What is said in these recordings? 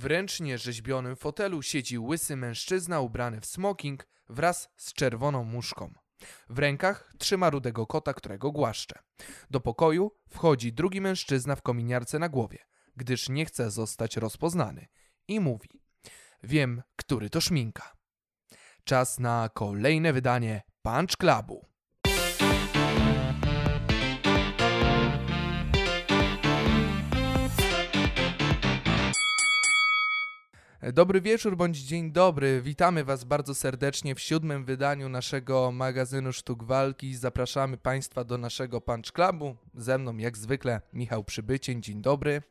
W ręcznie rzeźbionym fotelu siedzi łysy mężczyzna ubrany w smoking wraz z czerwoną muszką. W rękach trzyma rudego kota, którego głaszcze. Do pokoju wchodzi drugi mężczyzna w kominiarce na głowie, gdyż nie chce zostać rozpoznany i mówi: Wiem, który to szminka. Czas na kolejne wydanie Punch Clubu. Dobry wieczór bądź dzień dobry. Witamy Was bardzo serdecznie w siódmym wydaniu naszego magazynu Sztuk Walki. Zapraszamy Państwa do naszego Punch Clubu. Ze mną, jak zwykle, Michał Przybycień. Dzień dobry.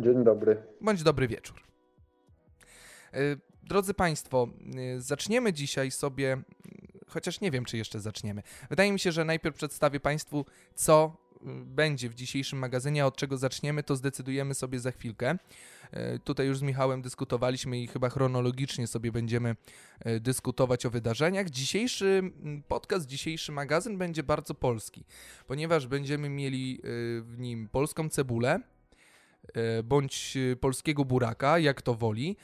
Dzień dobry. Bądź dobry wieczór. E, Drodzy Państwo, e, zaczniemy dzisiaj sobie, chociaż nie wiem, czy jeszcze zaczniemy. Wydaje mi się, że najpierw przedstawię Państwu, co y, będzie w dzisiejszym magazynie, a od czego zaczniemy, to zdecydujemy sobie za chwilkę. E, Tutaj już z Michałem dyskutowaliśmy i chyba chronologicznie sobie będziemy e, dyskutować o wydarzeniach. Dzisiejszy mm, podcast, dzisiejszy magazyn będzie bardzo polski, ponieważ będziemy mieli w nim polską cebulę, bądź polskiego buraka, jak to woli.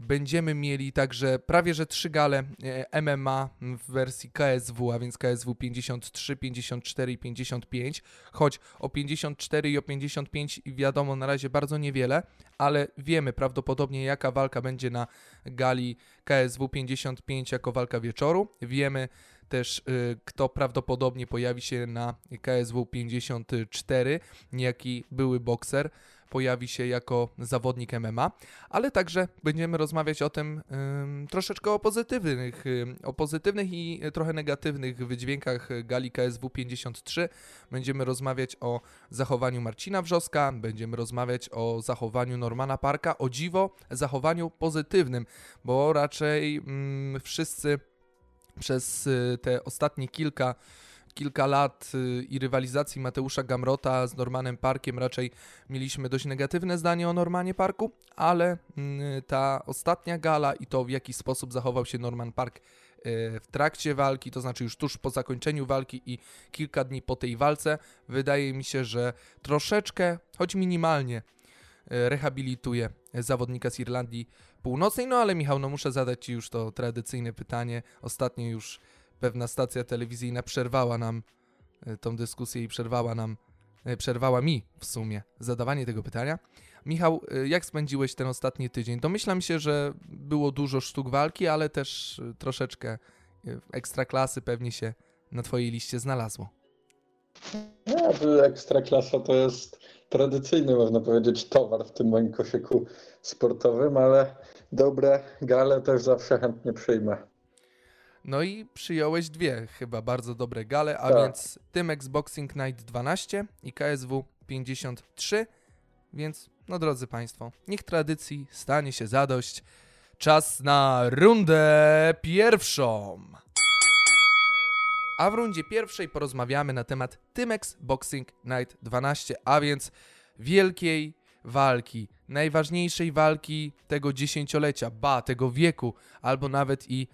Będziemy mieli także prawie że trzy gale e, MMA w wersji KSW, a więc KSW 53, 54 i 55, choć o 54 i o 55 wiadomo na razie bardzo niewiele, ale wiemy prawdopodobnie jaka walka będzie na gali KSW 55 jako walka wieczoru. Wiemy też y, kto prawdopodobnie pojawi się na KSW 54, niejaki były bokser pojawi się jako zawodnik MMA, ale także będziemy rozmawiać o tym ym, troszeczkę o pozytywnych, o pozytywnych i trochę negatywnych wydźwiękach gali KSW 53. Będziemy rozmawiać o zachowaniu Marcina Wrzoska, będziemy rozmawiać o zachowaniu Normana Parka, o dziwo zachowaniu pozytywnym, bo raczej wszyscy przez y, te ostatnie kilka kilka lat y, i rywalizacji Mateusza Gamrota z Normanem Parkiem raczej mieliśmy dość negatywne zdanie o Normanie Parku, ale mm, ta ostatnia gala i to w jaki sposób zachował się Norman Park y, w trakcie walki, to znaczy już tuż po zakończeniu walki i kilka dni po tej walce, wydaje mi się, że troszeczkę, choć minimalnie, y, rehabilituje zawodnika z Irlandii Północnej. No ale Michał, no muszę zadać Ci już to tradycyjne pytanie. Ostatnio już pewna stacja telewizyjna przerwała nam e, tą dyskusję i przerwała nam, e, przerwała mi w sumie zadawanie tego pytania. Michał, e, jak spędziłeś ten ostatni tydzień? Domyślam się, że było dużo sztuk walki, ale też troszeczkę ekstraklasy pewnie się na Twojej liście znalazło. To Ekstraklasa to jest tradycyjny, można powiedzieć, towar w tym moim koszyku sportowym, ale dobre gale też zawsze chętnie przyjmę. No i przyjąłeś dwie chyba bardzo dobre gale, a Tak. więc Tymex Boxing Night 12 i KSW 53. Więc, no drodzy Państwo, niech tradycji stanie się zadość. Czas na rundę pierwszą. A w rundzie pierwszej porozmawiamy na temat Tymex Boxing Night 12, a więc wielkiej walki, najważniejszej walki tego dziesięciolecia, ba, tego wieku, albo nawet i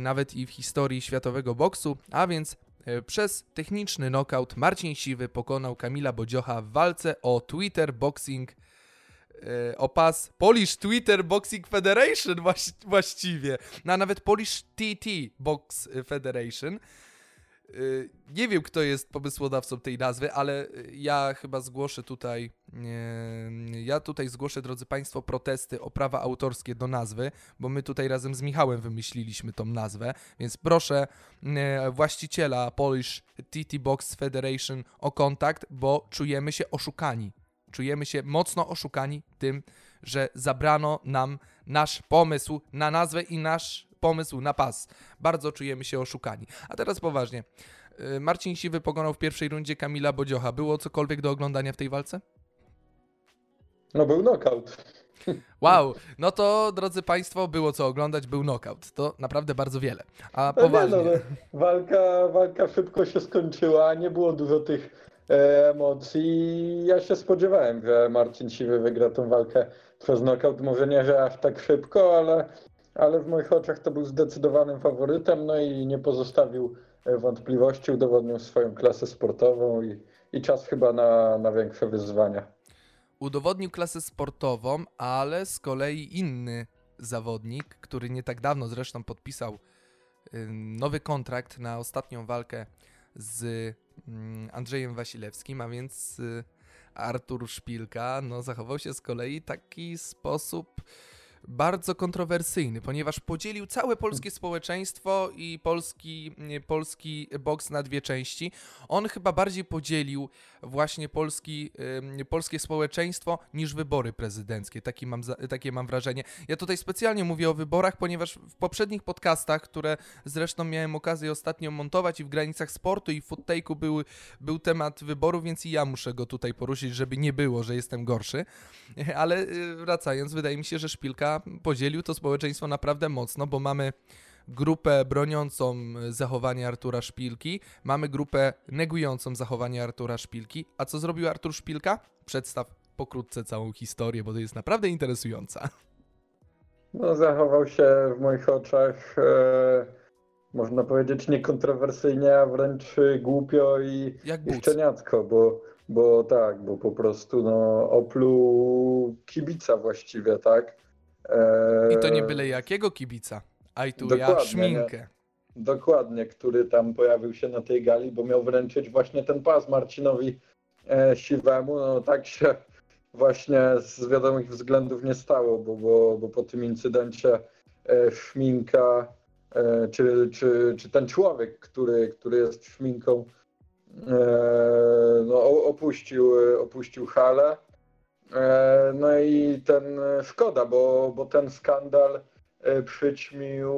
nawet i w historii światowego boksu, a więc e, przez techniczny knockout Marcin Siwy pokonał Kamila Bodziocha w walce o Twitter Boxing e, o pas Polish Twitter Boxing Federation właś- właściwie, no, a nawet Polish TT Box Federation. Y, Nie wiem, kto jest pomysłodawcą tej nazwy, ale y, ja chyba zgłoszę tutaj, e, ja tutaj zgłoszę, drodzy Państwo, protesty o prawa autorskie do nazwy, bo my tutaj razem z Michałem wymyśliliśmy tą nazwę, więc proszę e, właściciela Polish TT Box Federation o kontakt, bo czujemy się oszukani. Czujemy się mocno oszukani tym, że zabrano nam nasz pomysł na nazwę i nasz pomysł na pas. Bardzo czujemy się oszukani. A teraz poważnie. Y, Marcin Siwy pokonał w pierwszej rundzie Kamila Bodziocha. Było cokolwiek do oglądania w tej walce? No był knockout. Wow, no to drodzy Państwo, było co oglądać, był knockout. To naprawdę bardzo wiele. A No nie, poważnie. no, no, walka, walka szybko się skończyła, nie było dużo tych e, emocji. Ja się spodziewałem, że Marcin Siwy wygra tą walkę przez knockout. Może nie, że aż tak szybko, ale, ale w moich oczach to był zdecydowanym faworytem, no i nie pozostawił e, wątpliwości, udowodnił swoją klasę sportową i, i czas chyba na, na większe wyzwania. udowodnił klasę sportową, ale z kolei inny zawodnik, który nie tak dawno zresztą podpisał nowy kontrakt na ostatnią walkę z mm, Andrzejem Wasilewskim, a więc y, Artur Szpilka, no zachował się z kolei taki sposób bardzo kontrowersyjny, ponieważ podzielił całe polskie społeczeństwo i polski, polski boks na dwie części. On chyba bardziej podzielił właśnie polski, polskie społeczeństwo niż wybory prezydenckie. Taki mam, takie mam wrażenie. Ja tutaj specjalnie mówię o wyborach, ponieważ w poprzednich podcastach, które zresztą miałem okazję ostatnio montować i w granicach sportu i w był, był temat wyborów, więc i ja muszę go tutaj poruszyć, żeby nie było, że jestem gorszy. Ale y, wracając, wydaje mi się, że Szpilka podzielił to społeczeństwo naprawdę mocno, bo mamy grupę broniącą zachowania Artura Szpilki, mamy grupę negującą zachowanie Artura Szpilki. A co zrobił Artur Szpilka? Przedstaw pokrótce całą historię, bo to jest naprawdę interesująca. No, zachował się w moich oczach, e, można powiedzieć, niekontrowersyjnie, a wręcz głupio i, Jak i szczeniacko, bo, bo tak, bo po prostu no, opluł kibica właściwie, tak? E, I to nie byle jakiego kibica. Aj tu ja szminkę. Dokładnie, który tam pojawił się na tej gali, bo miał wręczyć właśnie ten pas Marcinowi e, Siwemu. No tak się właśnie z wiadomych względów nie stało, bo, bo, bo po tym incydencie e, szminka, e, czy, czy, czy ten człowiek, który, który jest szminką, e, no, opuścił, opuścił halę. E, No i ten e, szkoda, bo, bo ten skandal e, przyćmił,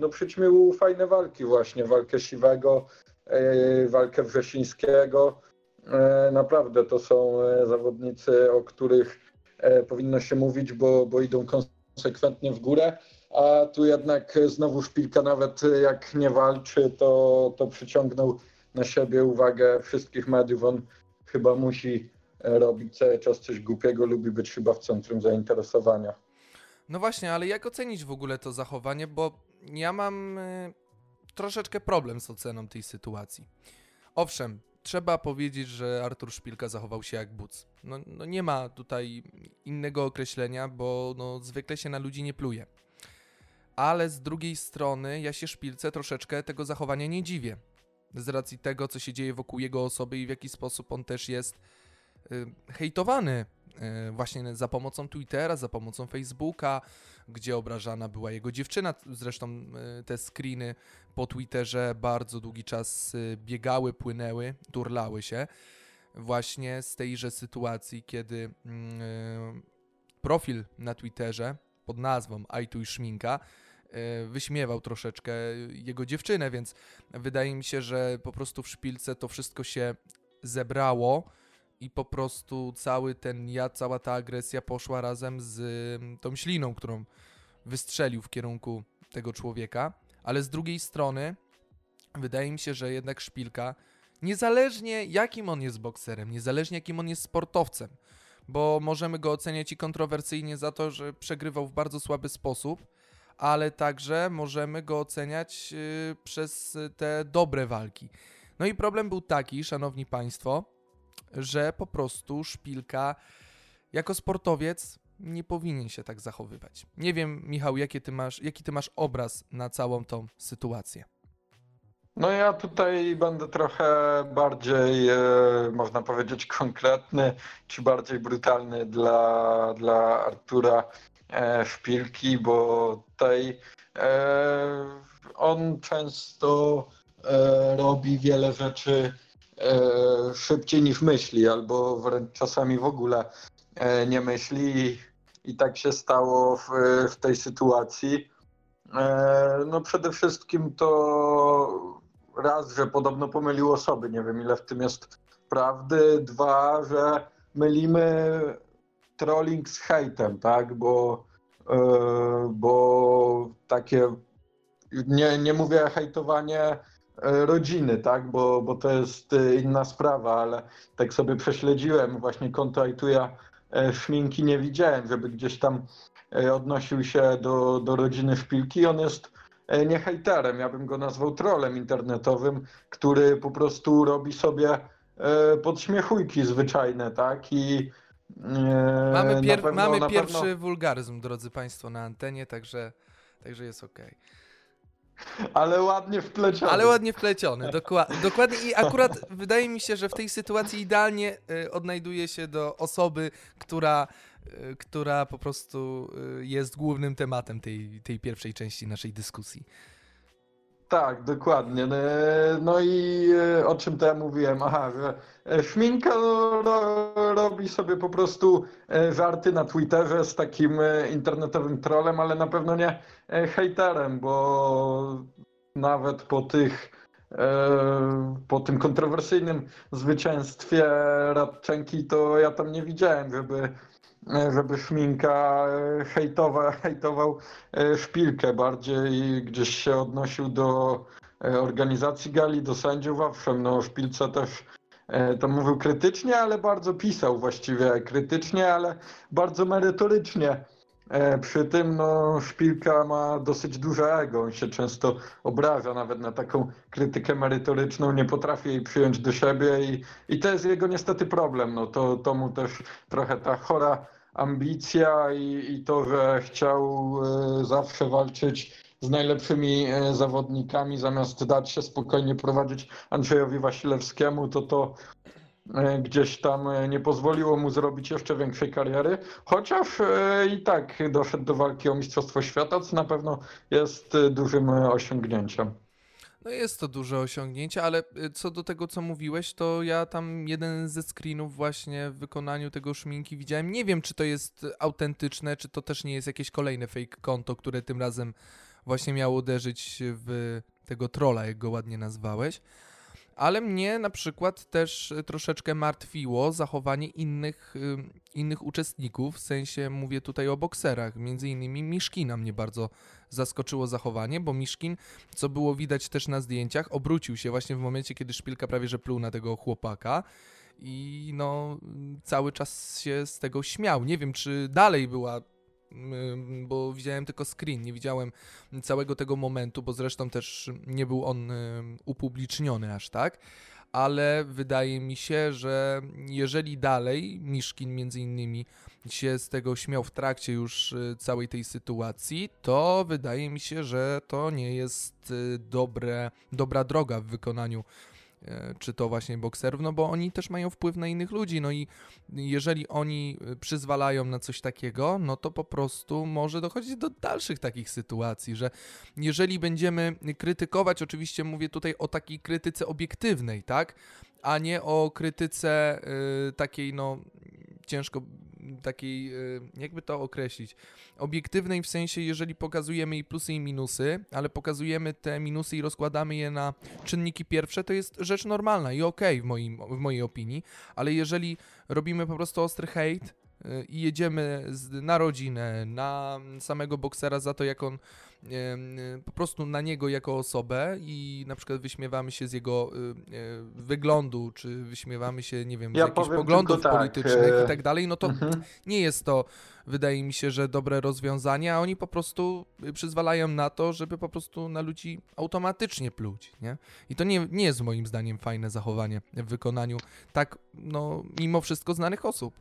no przyćmił fajne walki właśnie, walkę Siwego, walkę Wrzesińskiego. Naprawdę to są zawodnicy, o których powinno się mówić, bo, bo idą konsekwentnie w górę, a tu jednak znowu Szpilka nawet jak nie walczy, to, to przyciągnął na siebie uwagę wszystkich mediów. On chyba musi robić cały czas coś głupiego, lubi być chyba w centrum zainteresowania. No właśnie, ale jak ocenić w ogóle to zachowanie, bo ja mam y, troszeczkę problem z oceną tej sytuacji. Owszem, trzeba powiedzieć, że Artur Szpilka zachował się jak buc. No, no nie ma tutaj innego określenia, bo no, zwykle się na ludzi nie pluje. Ale z drugiej strony ja się Szpilce troszeczkę tego zachowania nie dziwię. Z racji tego, co się dzieje wokół jego osoby i w jaki sposób on też jest hejtowany y, właśnie za pomocą Twittera, za pomocą Facebooka, gdzie obrażana była jego dziewczyna. Zresztą y, te screeny po Twitterze bardzo długi czas y, biegały, płynęły, turlały się właśnie z tejże sytuacji, kiedy mm, y, profil na Twitterze pod nazwą Ajtuj Szminka y, wyśmiewał troszeczkę jego dziewczynę, więc wydaje mi się, że po prostu w szpilce to wszystko się zebrało i po prostu cały ten jad, cała ta agresja poszła razem z ym, tą śliną, którą wystrzelił w kierunku tego człowieka, ale z drugiej strony wydaje mi się, że jednak Szpilka, niezależnie jakim on jest bokserem, niezależnie jakim on jest sportowcem, bo możemy go oceniać i kontrowersyjnie za to, że przegrywał w bardzo słaby sposób, ale także możemy go oceniać yy, przez y, te dobre walki. No i problem był taki, szanowni państwo, że po prostu Szpilka jako sportowiec nie powinien się tak zachowywać. Nie wiem, Michał, jakie ty masz, jaki ty masz obraz na całą tą sytuację. No ja tutaj będę trochę bardziej, e, można powiedzieć, konkretny, czy bardziej brutalny dla, dla Artura e, Szpilki, bo tutaj e, on często e, robi wiele rzeczy e, szybciej niż myśli, albo wręcz czasami w ogóle e, nie myśli i, tak się stało w, w tej sytuacji. E, No przede wszystkim to raz, że podobno pomylił osoby, nie wiem ile w tym jest prawdy. Dwa, że mylimy trolling z hejtem, tak, bo, e, bo takie, nie, nie mówię hejtowanie e, rodziny, tak, bo, bo to jest e, inna sprawa, ale tak sobie prześledziłem właśnie konto Ajtuja e, Szminki, nie widziałem, żeby gdzieś tam e, odnosił się do, do rodziny Szpilki. On jest e, nie hejterem, ja bym go nazwał trolem internetowym, który po prostu robi sobie e, podśmiechujki zwyczajne, tak? I, E, Mamy, pier- pewno- mamy pierwszy pewno- wulgaryzm, drodzy Państwo, na antenie, także, także jest okej. Ale ładnie wpleciony. Ale ładnie wpleciony, dokła- dokładnie. I akurat wydaje mi się, że w tej sytuacji idealnie y, odnajduje się do osoby, która, y, która po prostu y, jest głównym tematem tej, tej pierwszej części naszej dyskusji. Tak, dokładnie. E, No i e, o czym to ja mówiłem? Aha, że e, Szminka no, ro, robi sobie po prostu żarty na Twitterze z takim internetowym trolem, ale na pewno nie hejterem, bo nawet po tych po tym kontrowersyjnym zwycięstwie Radczenki, to ja tam nie widziałem, żeby żeby Szminka e, hejtowa, hejtował e, szpilkę, bardziej gdzieś się odnosił do e, organizacji gali, do sędziów, owszem, no o szpilce też e, to mówił krytycznie, ale bardzo pisał właściwie krytycznie, ale bardzo merytorycznie. E, Przy tym no, szpilka ma dosyć duże ego, on się często obraża nawet na taką krytykę merytoryczną, nie potrafi jej przyjąć do siebie i, i to jest jego niestety problem. No, to, to mu też trochę ta chora ambicja i, i to, że chciał e, zawsze walczyć z najlepszymi e, zawodnikami, zamiast dać się spokojnie prowadzić Andrzejowi Wasilewskiemu, to to e, gdzieś tam nie pozwoliło mu zrobić jeszcze większej kariery, chociaż i tak doszedł do walki o Mistrzostwo Świata, co na pewno jest dużym osiągnięciem. No jest to duże osiągnięcie, ale y, co do tego, co mówiłeś, to ja tam jeden ze screenów właśnie w wykonaniu tego szminki widziałem. Nie wiem, czy to jest autentyczne, czy to też nie jest jakieś kolejne fake konto, które tym razem właśnie miało uderzyć w tego trolla, jak go ładnie nazwałeś. Ale mnie na przykład też y, troszeczkę martwiło zachowanie innych, y, innych uczestników, w sensie mówię tutaj o bokserach. Między innymi Miszkina mnie bardzo zaskoczyło zachowanie, bo Miszkin, co było widać też na zdjęciach, obrócił się właśnie w momencie, kiedy szpilka prawie że pluł na tego chłopaka. I no, cały czas się z tego śmiał. Nie wiem, czy dalej była bo widziałem tylko screen, nie widziałem całego tego momentu, bo zresztą też nie był on upubliczniony aż tak, ale wydaje mi się, że jeżeli dalej Miszkin między innymi się z tego śmiał w trakcie już y, całej tej sytuacji, to wydaje mi się, że to nie jest y, dobre, dobra droga w wykonaniu czy to właśnie bokserów, no bo oni też mają wpływ na innych ludzi, no i jeżeli oni y, przyzwalają na coś takiego, no to po prostu może dochodzić do dalszych takich sytuacji, że jeżeli będziemy krytykować, oczywiście mówię tutaj o takiej krytyce obiektywnej, tak, a nie o krytyce y, takiej, no ciężko takiej, y, jakby to określić, obiektywnej w sensie, jeżeli pokazujemy i plusy i minusy, ale pokazujemy te minusy i rozkładamy je na czynniki pierwsze, to jest rzecz normalna i okej w, moim, w mojej opinii, ale jeżeli robimy po prostu ostry hejt i jedziemy na rodzinę, na samego boksera za to, jak on po prostu na niego jako osobę i na przykład wyśmiewamy się z jego y, y, wyglądu, czy wyśmiewamy się, nie wiem, Ja z jakichś powiem poglądów tak, politycznych e, i tak dalej, no to Mhm. nie jest to, wydaje mi się, że dobre rozwiązanie, a oni po prostu y, przyzwalają na to, żeby po prostu na ludzi automatycznie pluć, nie? I to nie, nie jest moim zdaniem fajne zachowanie w wykonaniu tak, no, mimo wszystko znanych osób.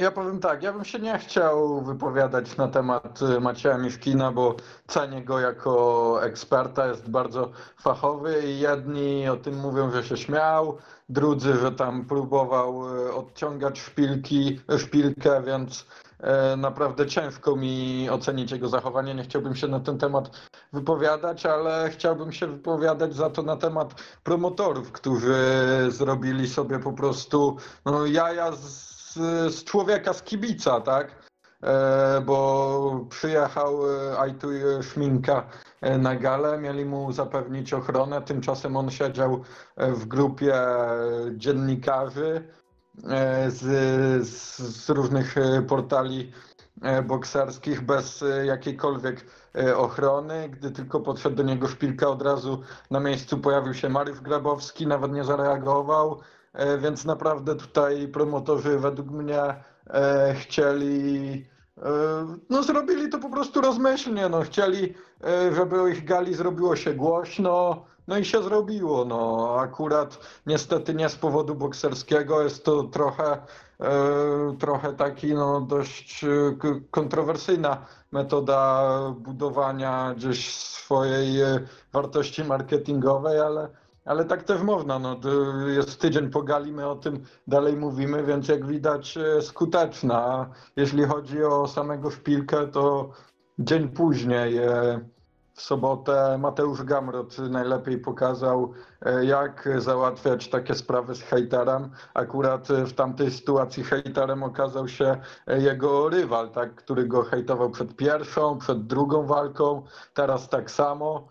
Ja powiem tak, ja bym się nie chciał wypowiadać na temat y, Macieja Miszkina, bo cenię go jako eksperta, jest bardzo fachowy i jedni o tym mówią, że się śmiał, drudzy, że tam próbował y, odciągać szpilki, szpilkę, więc e, naprawdę ciężko mi ocenić jego zachowanie. Nie chciałbym się na ten temat wypowiadać, ale chciałbym się wypowiadać za to na temat promotorów, którzy zrobili sobie po prostu no, jaja z, z człowieka, z kibica, tak? E, bo przyjechał e, Ajtuj Szminka e, na galę, mieli mu zapewnić ochronę, tymczasem on siedział e, w grupie dziennikarzy z, z, z różnych portali bokserskich bez jakiejkolwiek ochrony. Gdy tylko podszedł do niego szpilka, od razu na miejscu pojawił się Mariusz Grabowski, nawet nie zareagował, więc naprawdę tutaj promotorzy według mnie e, chcieli, e, no zrobili to po prostu rozmyślnie, no chcieli, e, żeby o ich gali zrobiło się głośno, no i się zrobiło, no. Akurat niestety nie z powodu bokserskiego, jest to trochę e, trochę taki no dość e, kontrowersyjna metoda budowania gdzieś swojej e, wartości marketingowej, ale, ale tak też można. No, jest tydzień po gali, my o tym dalej mówimy, więc jak widać e, skuteczna. Jeśli chodzi o samego szpilkę, to dzień później e, w sobotę Mateusz Gamrot najlepiej pokazał, e, jak załatwiać takie sprawy z hejterem. Akurat w tamtej sytuacji hejterem okazał się jego rywal, tak, który go hejtował przed pierwszą, przed drugą walką, teraz tak samo.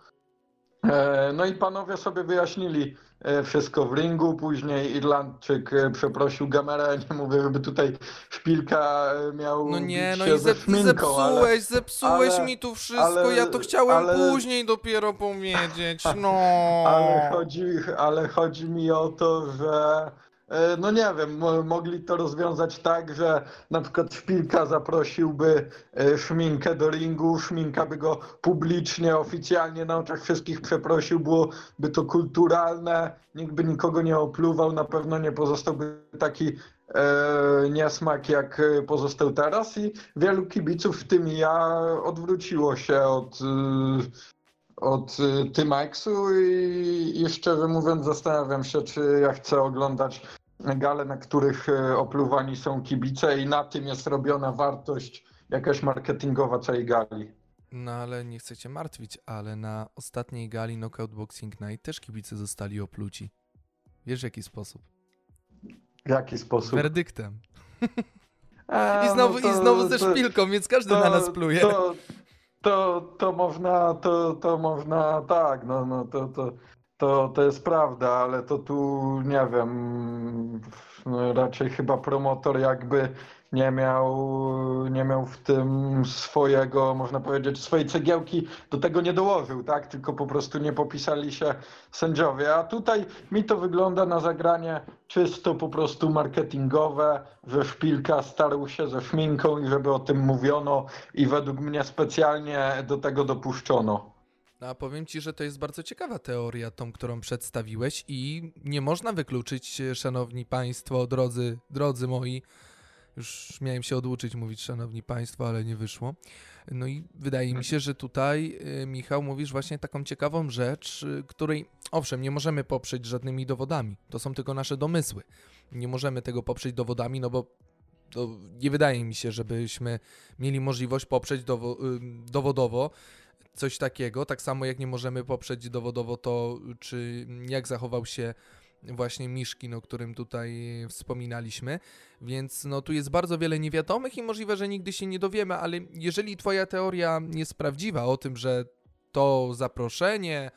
E, No i panowie sobie wyjaśnili e, wszystko w ringu. Później Irlandczyk e, przeprosił Gamerę. Nie mówię, żeby tutaj szpilka miał No nie, no i ze szminką, ale- zepsułeś, zepsułeś ale- mi tu wszystko, ale- ja to chciałem później dopiero powiedzieć, no. Ale chodzi, ale chodzi mi o to, że no nie wiem, mo- mogli to rozwiązać tak, że na przykład Szpilka zaprosiłby e, Szminkę do ringu, Szminka by go publicznie, oficjalnie na oczach wszystkich przeprosił, byłoby to kulturalne, nikt by nikogo nie opluwał, na pewno nie pozostałby taki e, niesmak jak e, pozostał teraz i wielu kibiców, w tym ja, odwróciło się od e, od Tymaxu i, i szczerze mówiąc zastanawiam się, czy ja chcę oglądać gale, na których y, opluwani są kibice i na tym jest robiona wartość jakaś marketingowa całej gali. No ale nie chcę cię martwić, ale na ostatniej gali Knockout Boxing Night też kibice zostali opluci. Wiesz w jaki sposób? W jaki sposób? Werdyktem. E, I znowu, no i to- znowu ze to- szpilką, więc każdy to- na nas pluje. To, to, to można, to, to można, tak, no, no to, to, to, to jest prawda, ale to tu nie wiem, no, raczej chyba promotor jakby nie miał, nie miał w tym swojego, można powiedzieć, swojej cegiełki, do tego nie dołożył, tak, tylko po prostu nie popisali się sędziowie, a tutaj mi to wygląda na zagranie czysto po prostu marketingowe, że Szpilka starł się ze szminką i żeby o tym mówiono i według mnie specjalnie do tego dopuszczono. A powiem ci, że to jest bardzo ciekawa teoria, tą, którą przedstawiłeś i nie można wykluczyć, szanowni państwo, drodzy, drodzy moi, już miałem się oduczyć mówić szanowni państwo, ale nie wyszło. No i wydaje mi się, że tutaj, e, Michał, mówisz właśnie taką ciekawą rzecz, e, której, owszem, nie możemy poprzeć żadnymi dowodami. To są tylko nasze domysły. Nie możemy tego poprzeć dowodami, no bo nie wydaje mi się, żebyśmy mieli możliwość poprzeć dowo- ym, dowodowo coś takiego, tak samo jak nie możemy poprzeć dowodowo to, czy jak zachował się właśnie Miszkin, o którym tutaj wspominaliśmy, więc no tu jest bardzo wiele niewiadomych i możliwe, że nigdy się nie dowiemy, ale jeżeli twoja teoria jest prawdziwa o tym, że to zaproszenie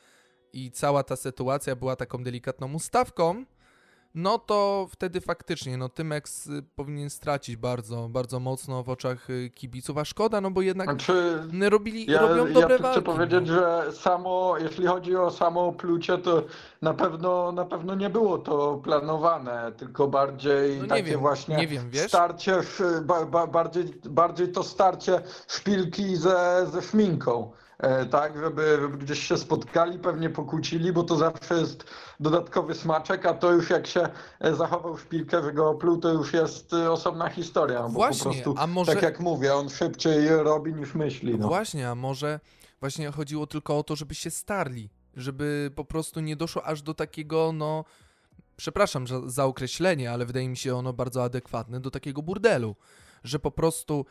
i cała ta sytuacja była taką delikatną ustawką, no to wtedy faktycznie, no Tymex y, powinien stracić bardzo, bardzo mocno w oczach y, kibiców, a szkoda, no bo jednak Znaczy, robili, ja, robią ja dobre tu walki. chcę powiedzieć, no. że samo, jeśli chodzi o samo plucie, to na pewno, na pewno nie było to planowane, tylko bardziej No takie wiem, właśnie nie wiem, wiesz? starcie, bardziej, bardziej to starcie szpilki ze, ze szminką. E, tak, żeby, żeby gdzieś się spotkali, pewnie pokłócili, bo to zawsze jest dodatkowy smaczek, a to już jak się e, zachował szpilkę, że go opluł, to już jest e, osobna historia, bo Właśnie, po prostu, a może- tak jak mówię, on szybciej robi niż myśli. No. Właśnie, a może właśnie chodziło tylko o to, żeby się starli, żeby po prostu nie doszło aż do takiego, no, przepraszam za, za określenie, ale wydaje mi się ono bardzo adekwatne, do takiego burdelu, że po prostu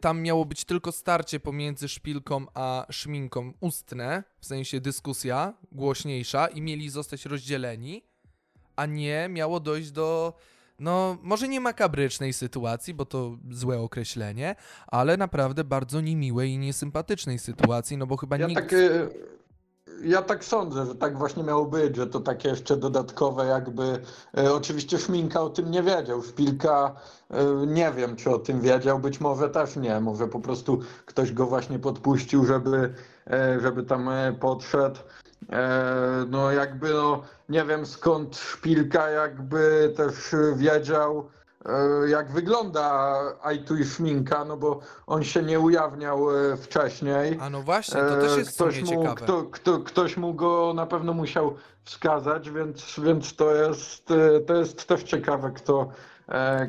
tam miało być tylko starcie pomiędzy szpilką a szminką ustne, w sensie dyskusja głośniejsza i mieli zostać rozdzieleni, a nie miało dojść do, no, może nie makabrycznej sytuacji, bo to złe określenie, ale naprawdę bardzo niemiłej i niesympatycznej sytuacji, no bo chyba Ja nikt... tak, ja tak sądzę, że tak właśnie miało być, że to takie jeszcze dodatkowe jakby, e, oczywiście Szminka o tym nie wiedział, Szpilka e, nie wiem czy o tym wiedział, być może też nie, może po prostu ktoś go właśnie podpuścił, żeby, e, żeby tam e, podszedł. E, No jakby no nie wiem skąd Szpilka jakby też e, wiedział jak wygląda i Szminka, no bo on się nie ujawniał e, wcześniej. A no właśnie, to też E, jest ktoś mu, ciekawe. Kto, kto, ktoś mu go na pewno musiał wskazać, więc, więc to, jest, e, to jest też ciekawe, kto, e,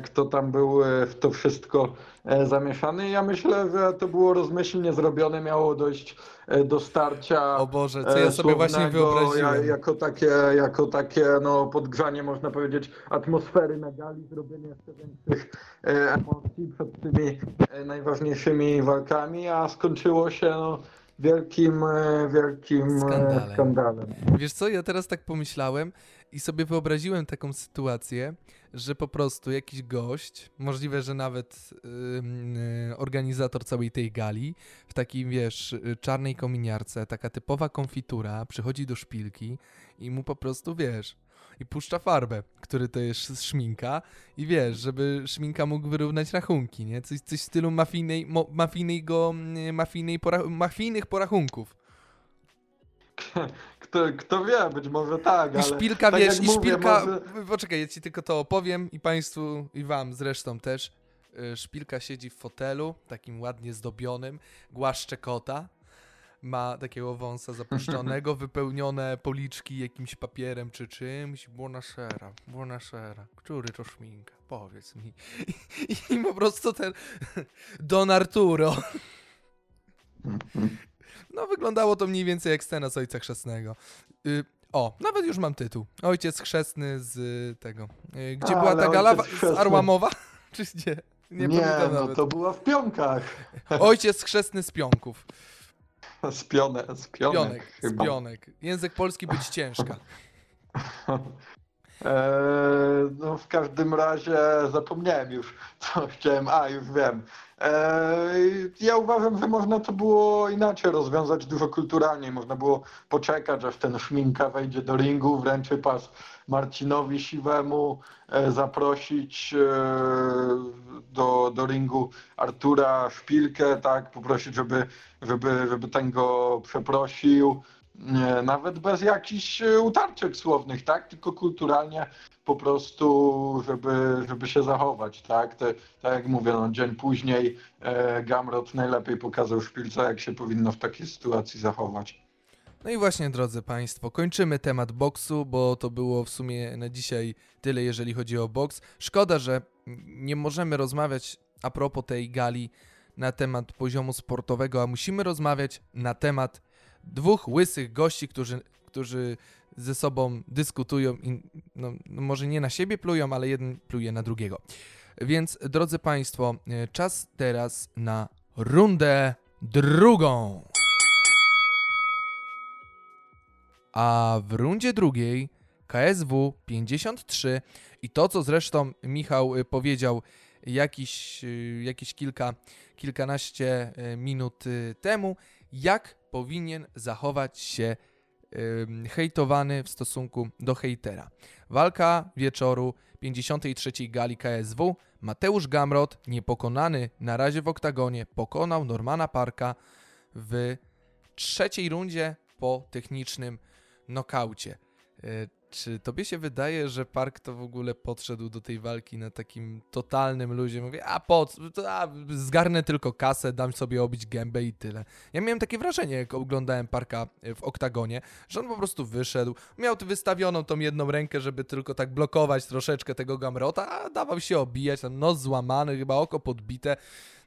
kto tam był e, w to wszystko e, zamieszany. Ja myślę, że to było rozmyślnie zrobione, miało dojść e, do starcia. O Boże, co ja e, sobie właśnie wyobraziłem. Ja, jako takie, jako takie no, podgrzanie, można powiedzieć, atmosfery na gali, zrobienie jeszcze większych e, emocji przed tymi e, najważniejszymi walkami, a skończyło się no, wielkim, e, wielkim skandalem. skandalem. Wiesz co, ja teraz tak pomyślałem i sobie wyobraziłem taką sytuację, że po prostu jakiś gość, możliwe, że nawet ym, y, organizator całej tej gali, w takiej, wiesz, y, czarnej kominiarce, taka typowa konfitura, przychodzi do szpilki i mu po prostu, wiesz, i puszcza farbę, który to jest szminka i wiesz, żeby szminka mógł wyrównać rachunki, nie? Coś, coś w stylu mafijnej, mo, mafijnego, y, mafijnej pora, mafijnych porachunków. Kto, kto wie, być może tak, I szpilka, tak wiesz, i mówię, szpilka. może- Poczekaj, ja ci tylko to opowiem i państwu, i wam zresztą też. Y, Szpilka siedzi w fotelu, takim ładnie zdobionym, głaszcze kota. Ma takiego wąsa zapuszczonego, wypełnione policzki jakimś papierem czy czymś. Buonasera, buonasera. Który to szminka? Powiedz mi. I, i po prostu ten Don Arturo. No, wyglądało to mniej więcej jak scena z Ojca Chrzestnego. Y, o, nawet już mam tytuł. Ojciec Chrzestny z y, tego. Y, gdzie A, była ta gala? Z. Arłamowa? Czy gdzie? Nie, Nie, no nawet. to była w pionkach. Ojciec Chrzestny z pionków. Z, pionę, z pionek, Pionek, z chyba. pionek. Język polski być ciężka. Eee, no w każdym razie zapomniałem już, co chciałem. A, już wiem. Eee, ja uważam, że można to było inaczej rozwiązać, dużo kulturalniej. Można było poczekać, aż ten szminka wejdzie do ringu, wręczy pas Marcinowi Siwemu, e, zaprosić e, do, do ringu Artura Szpilkę, tak, poprosić, żeby, żeby, żeby ten go przeprosił. Nawet bez jakichś e, utarczek słownych, tak? Tylko kulturalnie po prostu, żeby, żeby się zachować, tak? Te, tak jak mówię, no, dzień później e, Gamrot najlepiej pokazał szpilce, jak się powinno w takiej sytuacji zachować. No i właśnie, drodzy Państwo, kończymy temat boksu, bo to było w sumie na dzisiaj tyle, jeżeli chodzi o boks. Szkoda, że nie możemy rozmawiać a propos tej gali na temat poziomu sportowego, a musimy rozmawiać na temat dwóch łysych gości, którzy, którzy ze sobą dyskutują i no, no może nie na siebie plują, ale jeden pluje na drugiego. Więc, drodzy Państwo, e, czas teraz na rundę drugą. A w rundzie drugiej KSW 53 i to, co zresztą Michał y, powiedział jakiś, y, jakieś kilka, kilkanaście minut temu, jak powinien zachować się ym, hejtowany w stosunku do hejtera. Walka wieczoru 53 gali KSW. Mateusz Gamrot, niepokonany na razie w oktagonie, pokonał Normana Parka w trzeciej rundzie po technicznym nokaucie. E, Czy tobie się wydaje, że Park to w ogóle podszedł do tej walki na takim totalnym luzie? Mówię, a po co? A, zgarnę tylko kasę, dam sobie obić gębę i tyle. Ja miałem takie wrażenie, jak oglądałem Parka e, w oktagonie, że on po prostu wyszedł, miał wystawioną tą jedną rękę, żeby tylko tak blokować troszeczkę tego Gamrota, a dawał się obijać, tam nos złamany, chyba oko podbite.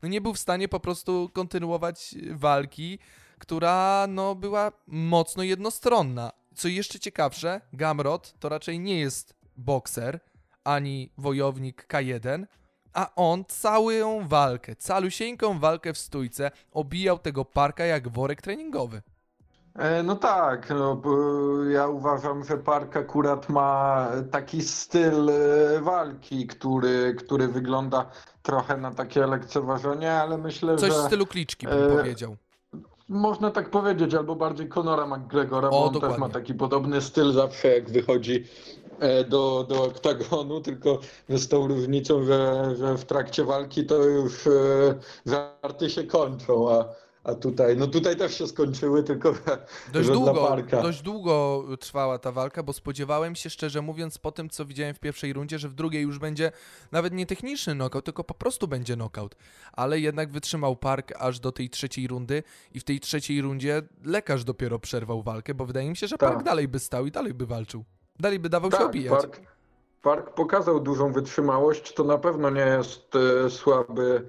No nie był w stanie po prostu kontynuować walki, która no, była mocno jednostronna. Co jeszcze ciekawsze, Gamrot to raczej nie jest bokser ani wojownik K1, a on całą walkę, calusieńką walkę w stójce obijał tego parka jak worek treningowy. E, No tak, no, bo ja uważam, że Park akurat ma taki styl e, walki, który, który wygląda trochę na takie lekceważenie, ale myślę, Coś w że stylu kliczki bym e, powiedział. Można tak powiedzieć, albo bardziej Conora McGregora, O, bo on też dokładnie. ma taki podobny styl zawsze jak wychodzi e, do, do oktagonu, tylko z tą różnicą, że, że w trakcie walki to już e, żarty się kończą, a, a tutaj, no tutaj też się skończyły, tylko Dość długo, Parka. dość długo trwała ta walka, bo spodziewałem się, szczerze mówiąc, po tym, co widziałem w pierwszej rundzie, że w drugiej już będzie nawet nie techniczny knockout, tylko po prostu będzie knockout. Ale jednak wytrzymał Park aż do tej trzeciej rundy i w tej trzeciej rundzie lekarz dopiero przerwał walkę, bo wydaje mi się, że Tak. Park dalej by stał i dalej by walczył. Dalej by dawał się Tak, obijać. Park, Park pokazał dużą wytrzymałość. To na pewno nie jest e, słaby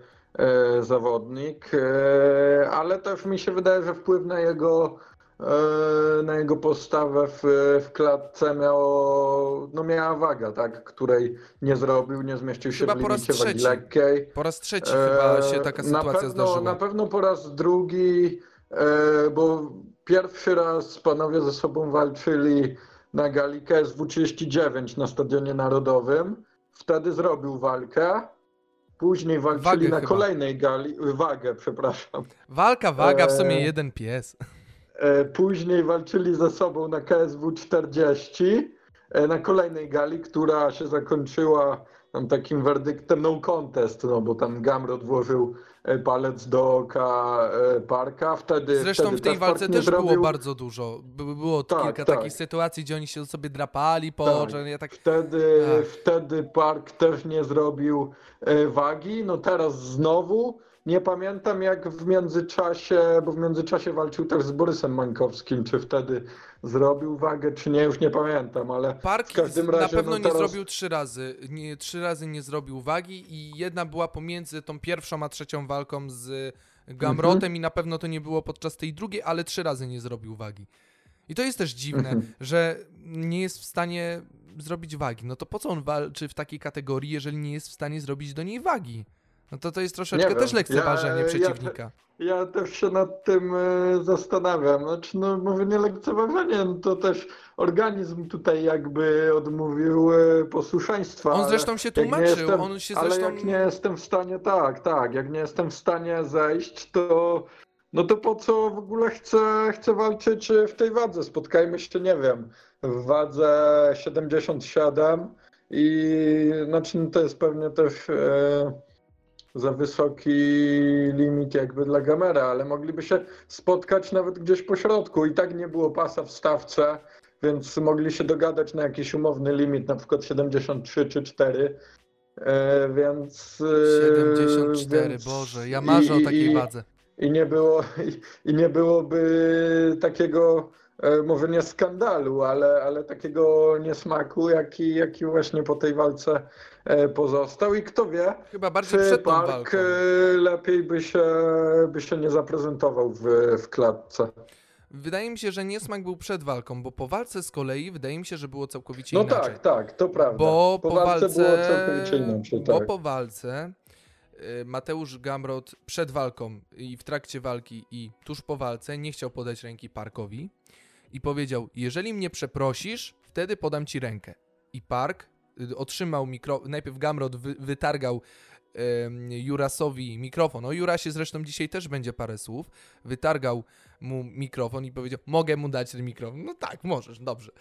zawodnik, e, ale też mi się wydaje, że wpływ na jego, e, na jego postawę w, w klatce miało, no miała waga, tak, której nie zrobił, nie zmieścił się Chyba w po raz limicie wagi trzeci. lekkiej. Po raz trzeci chyba się taka E, na sytuacja pewno, zdarzyła. Na pewno po raz drugi, e, bo pierwszy raz panowie ze sobą walczyli na gali KSW 39 na Stadionie Narodowym. Wtedy zrobił walkę. Później walczyli Wagę na chyba. kolejnej gali, wagę, przepraszam. Walka, waga, w sumie Eee, jeden pies. E, Później walczyli ze sobą na KSW 40 e, na kolejnej gali, która się zakończyła tam takim werdyktem no contest, no bo tam Gamrot włożył e, palec do oka e, Parka. Wtedy, Zresztą wtedy w tej walce też było zrobił. bardzo dużo. By- Było Tak, kilka tak. takich sytuacji, gdzie oni się sobie drapali po Tak. ja tak Wtedy, Ach. wtedy Park też nie zrobił e, wagi. No teraz znowu. Nie pamiętam jak w międzyczasie, bo w międzyczasie walczył też z Borysem Mańkowskim, czy wtedy zrobił wagę, czy nie, już nie pamiętam, ale Park w każdym na razie, pewno no nie teraz- zrobił trzy razy. Nie, trzy razy nie zrobił wagi i jedna była pomiędzy tą pierwszą a trzecią walką z Gamrotem Mhm. i na pewno to nie było podczas tej drugiej, ale trzy razy nie zrobił wagi. I to jest też dziwne, Mhm. że nie jest w stanie zrobić wagi. No to po co on walczy w takiej kategorii, jeżeli nie jest w stanie zrobić do niej wagi? No to to jest troszeczkę też lekceważenie Ja- ja- przeciwnika. Ja też się nad tym e, zastanawiam. Znaczy, no może nie lekceważenie, no to też organizm tutaj jakby odmówił e, posłuszeństwa. On ale zresztą się tłumaczył, jestem- on się Ale zresztą... jak nie jestem w stanie, tak, tak, jak nie jestem w stanie zejść, to no to po co w ogóle chcę, chcę walczyć w tej wadze? Spotkajmy się, nie wiem, w wadze 77 i znaczy no to jest pewnie też e, za wysoki limit jakby dla Gamera, ale mogliby się spotkać nawet gdzieś po środku. I tak nie było pasa w stawce, więc mogli się dogadać na jakiś umowny limit, na przykład 73 czy 4. E, więc. e, 74, więc Boże, ja marzę o i- takiej i- wadze. I nie, było, i, i nie byłoby takiego, e, może nie skandalu, ale, ale takiego niesmaku, jaki, jaki właśnie po tej walce e, pozostał. I kto wie, Chyba bardziej czy Park walką. e, lepiej by się, by się nie zaprezentował w, w klatce. Wydaje mi się, że niesmak był przed walką, bo po walce z kolei wydaje mi się, że było całkowicie No inaczej. tak, tak, to prawda. Bo po, po, walce, walce, było całkowicie inaczej, bo tak. po walce Mateusz Gamrot przed walką i w trakcie walki i tuż po walce nie chciał podać ręki Parkowi i powiedział, jeżeli mnie przeprosisz, wtedy podam ci rękę. I Park y, otrzymał mikro... Najpierw Gamrot wy, wytargał Jurasowi mikrofon. O Jurasie zresztą dzisiaj też będzie parę słów. Wytargał mu mikrofon i powiedział, mogę mu dać ten mikrofon. No tak, możesz, dobrze.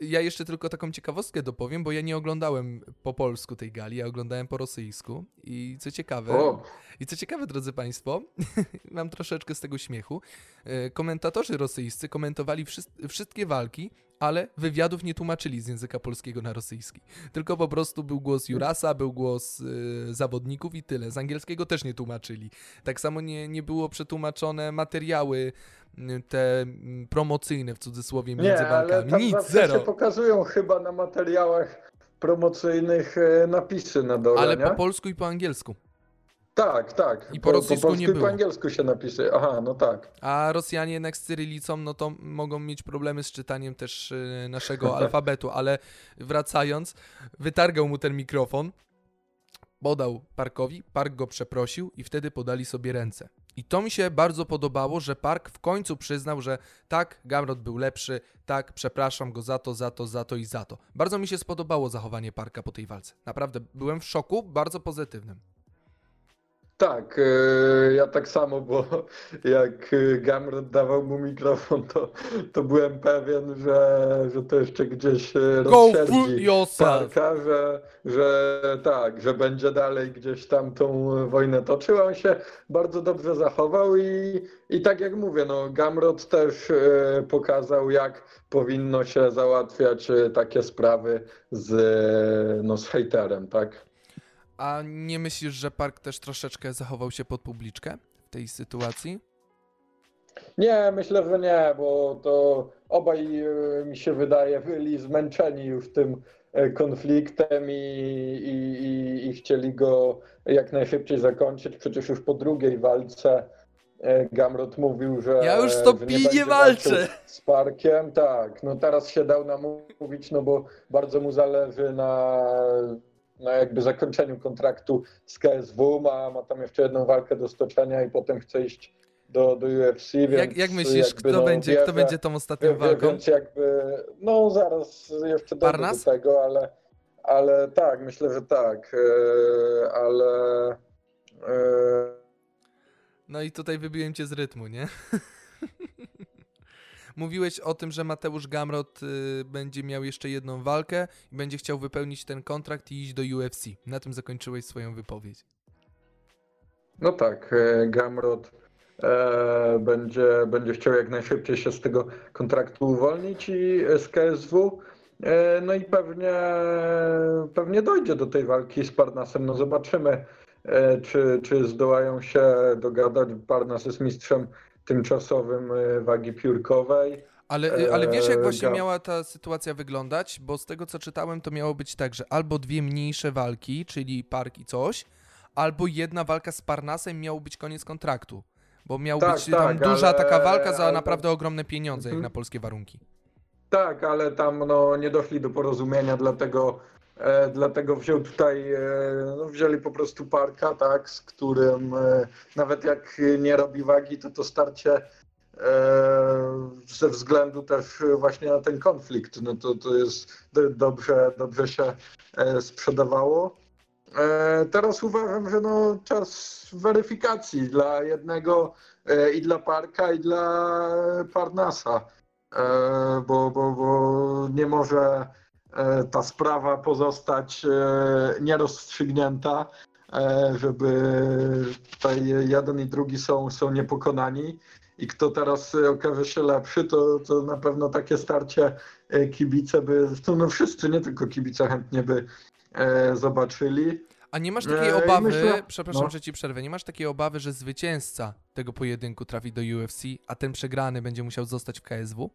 Ja jeszcze tylko taką ciekawostkę dopowiem, bo ja nie oglądałem po polsku tej gali, ja oglądałem po rosyjsku i co ciekawe, O, i co ciekawe, drodzy Państwo, mam troszeczkę z tego śmiechu. e, Komentatorzy rosyjscy komentowali wszys- wszystkie walki, ale wywiadów nie tłumaczyli z języka polskiego na rosyjski. Tylko po prostu był głos Jurasa, był głos e, zawodników i tyle. Z angielskiego też nie tłumaczyli. Tak samo nie, nie było przetłumaczone materiały te m, promocyjne w cudzysłowie między nie, ale walkami. tam Nic, zero. się pokazują chyba na materiałach promocyjnych e, napisy na dole, Ale nie? po polsku i po angielsku. Tak, tak. I po rosyjsku po polsku nie i było. po angielsku się napisy. Aha, no tak. A Rosjanie jednak z cyrylicą, no to mogą mieć problemy z czytaniem też y, naszego alfabetu, ale wracając, wytargał mu ten mikrofon, podał Parkowi, Park go przeprosił i wtedy podali sobie ręce. I to mi się bardzo podobało, że Park w końcu przyznał, że tak, Gamrot był lepszy, tak, przepraszam go za to, za to, za to i za to. Bardzo mi się spodobało zachowanie Parka po tej walce. Naprawdę, byłem w szoku, bardzo pozytywnym. Tak, e, ja tak samo, bo jak e, Gamrot dawał mu mikrofon, to, to byłem pewien, że, że to jeszcze gdzieś e, rozsierdzi! Parka, że, że tak, że będzie dalej gdzieś tam tą wojnę toczył. On się bardzo dobrze zachował i, i tak jak mówię, no, Gamrot też pokazał, jak powinno się załatwiać takie sprawy z, no, z hejterem, tak? A nie myślisz, że Park też troszeczkę zachował się pod publiczkę w tej sytuacji? Nie, myślę, że nie, bo to obaj e, mi się wydaje byli zmęczeni już tym e, konfliktem i, i, i, i chcieli go jak najszybciej zakończyć. Przecież już po drugiej walce e, Gamrot mówił, że. Ja już nie będzie walczę. Z Parkiem, tak. No teraz się dał namówić, no bo bardzo mu zależy na, na jakby zakończeniu kontraktu z KSW. Ma, ma tam jeszcze jedną walkę do stoczenia i potem chce iść do, do UFC. Więc Jak, jak myślisz, jakby, kto, no, będzie, wie, kto będzie tą ostatnią wie- walką? Więc jakby, no zaraz jeszcze dojdę do tego, ale, ale tak, myślę, że tak. e, Ale. e, No i tutaj wybiłem cię z rytmu, nie? Mówiłeś o tym, że Mateusz Gamrot y, będzie miał jeszcze jedną walkę i będzie chciał wypełnić ten kontrakt i iść do UFC. Na tym zakończyłeś swoją wypowiedź. No tak, e, Gamrot e, będzie, będzie chciał jak najszybciej się z tego kontraktu uwolnić i e, z KSW. E, no i pewnie, pewnie dojdzie do tej walki z Parnasem. No zobaczymy, e, czy, czy zdołają się dogadać. Parnas jest mistrzem tymczasowym e, wagi piórkowej. Ale, y, ale wiesz, jak Eee, właśnie miała ta sytuacja wyglądać? Bo z tego, co czytałem, to miało być tak, że albo dwie mniejsze walki, czyli park i coś, albo jedna walka z Parnasem miał być koniec kontraktu. Bo miał Tak, być tam tak, duża ale- taka walka za ale- naprawdę ogromne pieniądze, jak Mhm. na polskie warunki. Tak, ale tam no, nie doszli do porozumienia, dlatego, e, dlatego wziął tutaj, e, no, wzięli po prostu parka, tak, z którym e, nawet jak nie robi wagi, to to starcie ze względu też właśnie na ten konflikt, no to, to jest do, dobrze, dobrze się sprzedawało. Teraz uważam, że no, czas weryfikacji dla jednego i dla Parka, i dla Parnasa. Bo, bo, bo nie może ta sprawa pozostać e, nierozstrzygnięta, e, żeby tutaj jeden i drugi są, są niepokonani i kto teraz e, okaże się lepszy, to, to na pewno takie starcie e, kibice by, zresztą no wszyscy, nie tylko kibice chętnie by e, zobaczyli. A nie masz takiej obawy, myślę- przepraszam, no. że ci przerwę, nie masz takiej obawy, że zwycięzca tego pojedynku trafi do UFC, a ten przegrany będzie musiał zostać w KSW?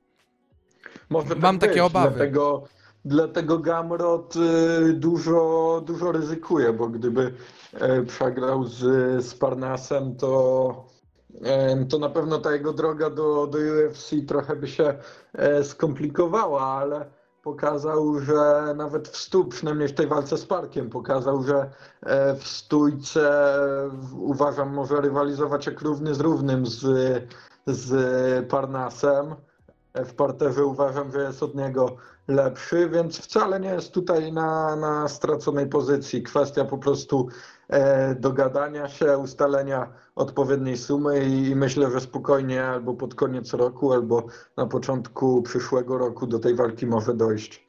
Może Mam tak takie być, obawy. Dlatego, dlatego Gamrot y, dużo, dużo ryzykuje, bo gdyby e, przegrał z, z Parnasem, to, e, to na pewno ta jego droga do, do UFC trochę by się e, skomplikowała, ale pokazał, że nawet w stu, przynajmniej w tej walce z Parkiem, pokazał, że w stójce uważam może rywalizować jak równy z równym z, z Parnasem. W parterze uważam, że jest od niego lepszy, więc wcale nie jest tutaj na, na straconej pozycji. Kwestia po prostu e, dogadania się, ustalenia odpowiedniej sumy i, i myślę, że spokojnie albo pod koniec roku, albo na początku przyszłego roku do tej walki może dojść.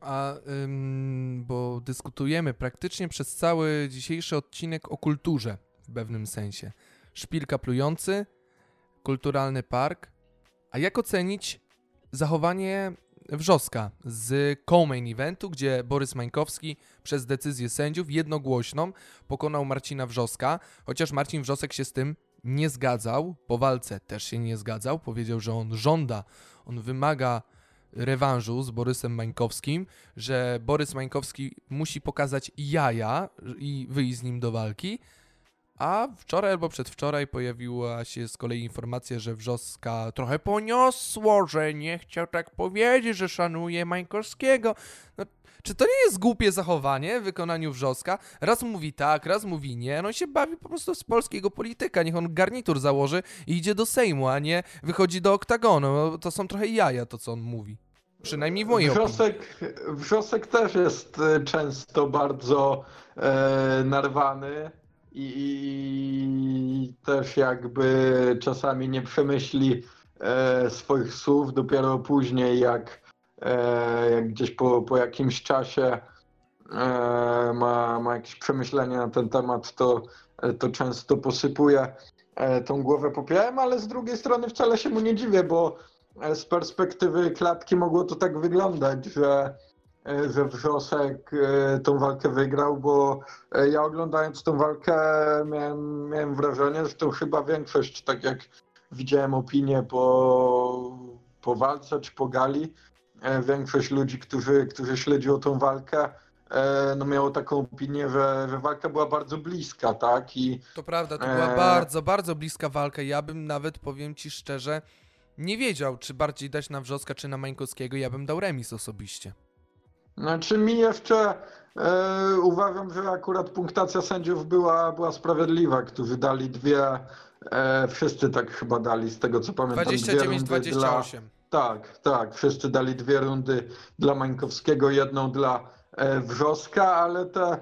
A, ym, bo dyskutujemy praktycznie przez cały dzisiejszy odcinek o kulturze w pewnym sensie. Szpilka plujący, kulturalny park. A jak ocenić zachowanie Wrzoska z co-main eventu, gdzie Borys Mańkowski przez decyzję sędziów jednogłośną pokonał Marcina Wrzoska, chociaż Marcin Wrzosek się z tym nie zgadzał, po walce też się nie zgadzał, powiedział, że on żąda, on wymaga rewanżu z Borysem Mańkowskim, że Borys Mańkowski musi pokazać jaja i wyjść z nim do walki. A wczoraj albo przedwczoraj pojawiła się z kolei informacja, że Wrzoska trochę poniosło, że nie chciał tak powiedzieć, że szanuje Mańkowskiego. No, czy to nie jest głupie zachowanie w wykonaniu Wrzoska? Raz mówi tak, raz mówi nie. No się bawi po prostu z polskiego polityka. Niech on garnitur założy i idzie do Sejmu, a nie wychodzi do oktagonu. No, to są trochę jaja to, co on mówi. Przynajmniej w mojej opinii. Wrzosek, wrzosek też jest e, często bardzo e, narwany i, też jakby czasami nie przemyśli e, swoich słów dopiero później, jak, e, jak gdzieś po, po jakimś czasie e, ma, ma jakieś przemyślenia na ten temat, to, to często posypuje e, tą głowę popiołem, ale z drugiej strony wcale się mu nie dziwię, bo e, z perspektywy klatki mogło to tak wyglądać, że, e, że Wrzosek e, tą walkę wygrał, bo e, ja oglądając tą walkę miałem, miałem wrażenie, że to chyba większość, tak jak widziałem opinię po, po walce czy po gali, e, większość ludzi, którzy, którzy śledziło tą walkę, e, no miało taką opinię, że, że walka była bardzo bliska, tak? I To prawda, to była Eee. bardzo, bardzo bliska walka. Ja bym nawet, powiem ci szczerze, nie wiedział, czy bardziej dać na Wrzoska, czy na Mańkowskiego. Ja bym dał remis osobiście. Znaczy mi jeszcze e, uważam, że akurat punktacja sędziów była, była sprawiedliwa, którzy dali dwie, e, wszyscy tak chyba dali z tego co pamiętam. dwie rundy Dla, 29-28. tak, tak, wszyscy dali dwie rundy dla Mańkowskiego, jedną dla e, Wrzoska, ale te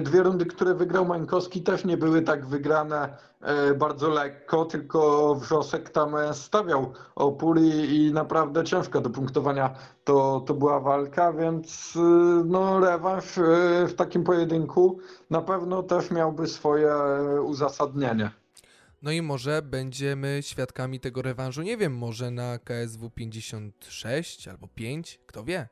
dwie rundy, które wygrał Mańkowski też nie były tak wygrane e, bardzo lekko, tylko Wrzosek tam e, stawiał opór i, i naprawdę ciężka do punktowania to, to była walka, więc no rewanż w takim pojedynku na pewno też miałby swoje e, uzasadnienie. No i może będziemy świadkami tego rewanżu, nie wiem, może na KSW 56 albo 5, kto wie.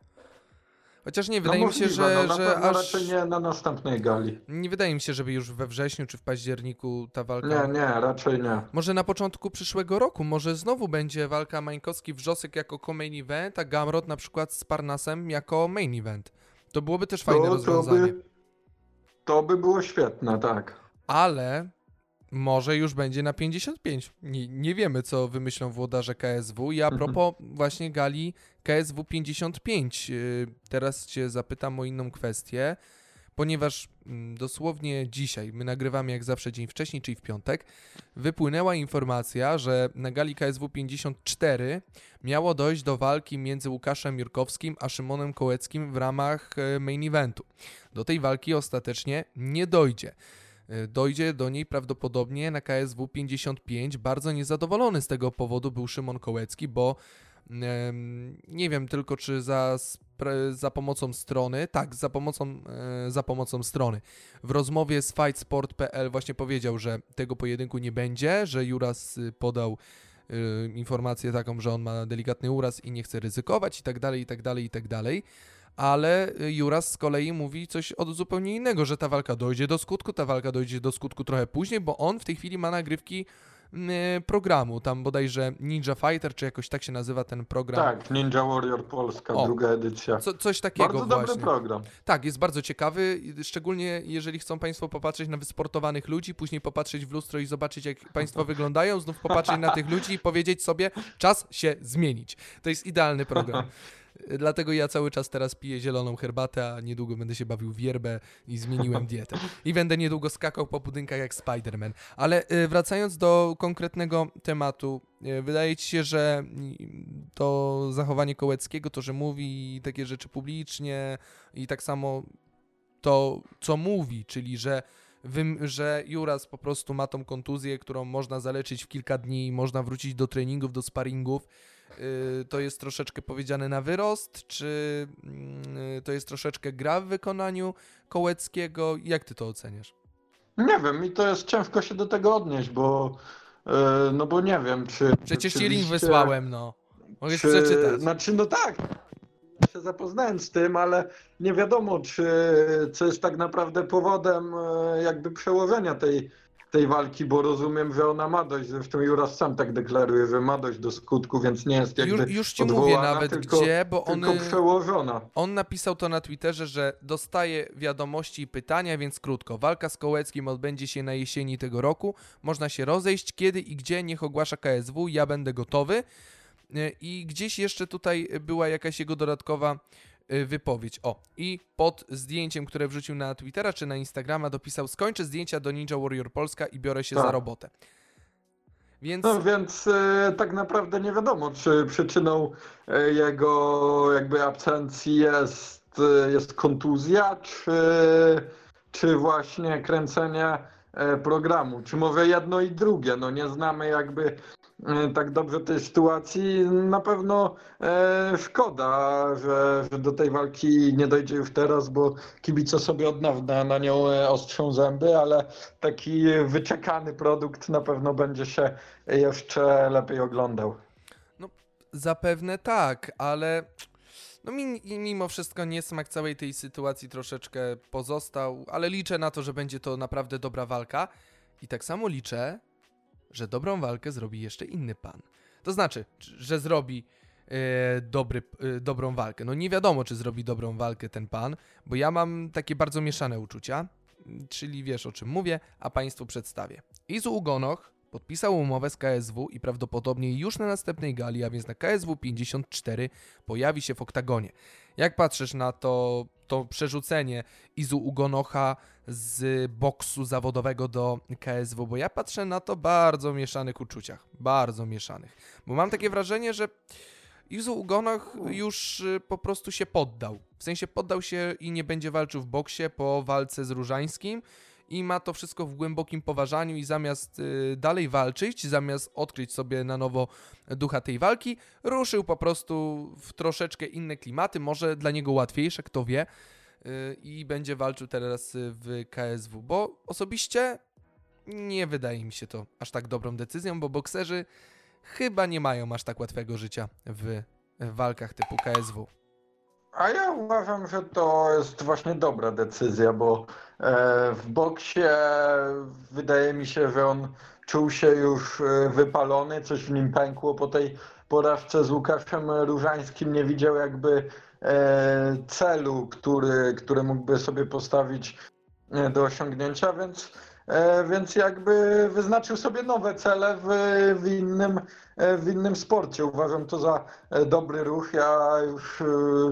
Chociaż nie, wydaje no mi się, możliwe, że, no, że aż... raczej nie na następnej gali. Nie wydaje mi się, żeby już we wrześniu czy w październiku ta walka... Nie, nie, raczej nie. Może na początku przyszłego roku, może znowu będzie walka Mańkowski-Wrzosek jako co-main event, a Gamrot na przykład z Parnasem jako main event. To byłoby też fajne to, to, rozwiązanie. by, to by było świetne, tak. Ale może już będzie na 55. Nie, nie wiemy, co wymyślą włodarze KSW. I a Mhm. propos właśnie gali KSW 55, yy, teraz cię zapytam o inną kwestię, ponieważ mm, dosłownie dzisiaj, my nagrywamy jak zawsze dzień wcześniej, czyli w piątek, wypłynęła informacja, że na gali KSW 54 miało dojść do walki między Łukaszem Jurkowskim a Szymonem Kołeckim w ramach e, main eventu. Do tej walki ostatecznie nie dojdzie. E, Dojdzie do niej prawdopodobnie na KSW 55. Bardzo niezadowolony z tego powodu był Szymon Kołecki, bo nie wiem tylko czy za, za pomocą strony, tak, za pomocą, e, za pomocą strony. W rozmowie z fightsport.pl właśnie powiedział, że tego pojedynku nie będzie, że Juras y, podał y, informację taką, że on ma delikatny uraz i nie chce ryzykować i tak dalej, i tak dalej, i tak dalej. Ale y, Juras z kolei mówi coś od zupełnie innego, że ta walka dojdzie do skutku, ta walka dojdzie do skutku trochę później, bo on w tej chwili ma nagrywki y, programu, tam bodajże Ninja Fighter, czy jakoś tak się nazywa ten program. Tak, Ninja Warrior Polska, O. druga edycja. Co, coś takiego Bardzo właśnie. dobry program. Tak, jest bardzo ciekawy, szczególnie jeżeli chcą Państwo popatrzeć na wysportowanych ludzi, później popatrzeć w lustro i zobaczyć, jak Państwo wyglądają, znów popatrzeć na tych ludzi i powiedzieć sobie, czas się zmienić. To jest idealny program. Dlatego ja cały czas teraz piję zieloną herbatę, a niedługo będę się bawił w yerbę i zmieniłem dietę. I będę niedługo skakał po budynkach jak Spider-Man. Ale y, wracając do konkretnego tematu, y, wydaje Ci się, że y, to zachowanie Kołeckiego, to, że mówi takie rzeczy publicznie i tak samo to, co mówi, czyli że, że Juras po prostu ma tą kontuzję, którą można zaleczyć w kilka dni, można wrócić do treningów, do sparingów. Yy, to jest troszeczkę powiedziane na wyrost, czy yy, to jest troszeczkę gra w wykonaniu Kołeckiego? Jak ty to oceniasz? Nie wiem, mi to jest ciężko się do tego odnieść, bo e, no bo nie wiem, czy... Przecież ci link wysłałem, no. Mogę czy, przeczytać. Znaczy, no tak, się zapoznałem z tym, ale nie wiadomo, czy co jest tak naprawdę powodem jakby przełożenia tej, tej walki, bo rozumiem, że ona ma dojść, zresztą Juras sam tak deklaruje, że ma dojść do skutku, więc nie jest jakby Już, już ci odwołana, mówię nawet tylko, gdzie, bo on, tylko przełożona. on napisał to na Twitterze, że dostaje wiadomości i pytania, więc krótko. Walka z Kołeckim odbędzie się na jesieni tego roku. Można się rozejść. Kiedy i gdzie niech ogłasza KSW, ja będę gotowy. E, I gdzieś jeszcze tutaj była jakaś jego dodatkowa wypowiedź. O, i pod zdjęciem, które wrzucił na Twittera czy na Instagrama, dopisał: Skończę zdjęcia do Ninja Warrior Polska i biorę się Tak. za robotę. Więc. No więc e, tak naprawdę nie wiadomo, czy przyczyną e, jego jakby absencji jest, e, jest kontuzja, czy, czy właśnie kręcenie programu, czy może jedno i drugie. No nie znamy jakby tak dobrze tej sytuacji. Na pewno e, szkoda, że, że do tej walki nie dojdzie już teraz, bo kibice sobie od dawna na nią e, ostrzą zęby, ale taki wyczekany produkt na pewno będzie się jeszcze lepiej oglądał. Zapewne tak, ale no mi- mimo wszystko niesmak całej tej sytuacji troszeczkę pozostał, ale liczę na to, że będzie to naprawdę dobra walka. I tak samo liczę, że dobrą walkę zrobi jeszcze inny pan. To znaczy, że zrobi e, dobry, e, dobrą walkę. No nie wiadomo, czy zrobi dobrą walkę ten pan, bo ja mam takie bardzo mieszane uczucia, czyli wiesz o czym mówię, a państwu przedstawię. Izu Ugonoch podpisał umowę z KSW i prawdopodobnie już na następnej gali, a więc na KSW 54 pojawi się w oktagonie. Jak patrzysz na to, to przerzucenie Izu Ugonocha z boksu zawodowego do KSW? Bo ja patrzę na to bardzo mieszanych uczuciach. Bardzo mieszanych. Bo mam takie wrażenie, że Izu Ugonoch już y, po prostu się poddał. W sensie poddał się i nie będzie walczył w boksie po walce z Różańskim i ma to wszystko w głębokim poważaniu i zamiast y, dalej walczyć, zamiast odkryć sobie na nowo ducha tej walki, ruszył po prostu w troszeczkę inne klimaty, może dla niego łatwiejsze, kto wie, i będzie walczył teraz w KSW, bo osobiście nie wydaje mi się to aż tak dobrą decyzją, bo bokserzy chyba nie mają aż tak łatwego życia w walkach typu KSW. A ja uważam, że to jest właśnie dobra decyzja, bo e, w boksie wydaje mi się, że on czuł się już e, wypalony, coś w nim pękło po tej porażce z Łukaszem Różańskim, nie widział jakby celu, który, który mógłby sobie postawić do osiągnięcia, więc E, więc jakby wyznaczył sobie nowe cele w, w, innym, e, w innym sporcie. Uważam to za e, dobry ruch. Ja już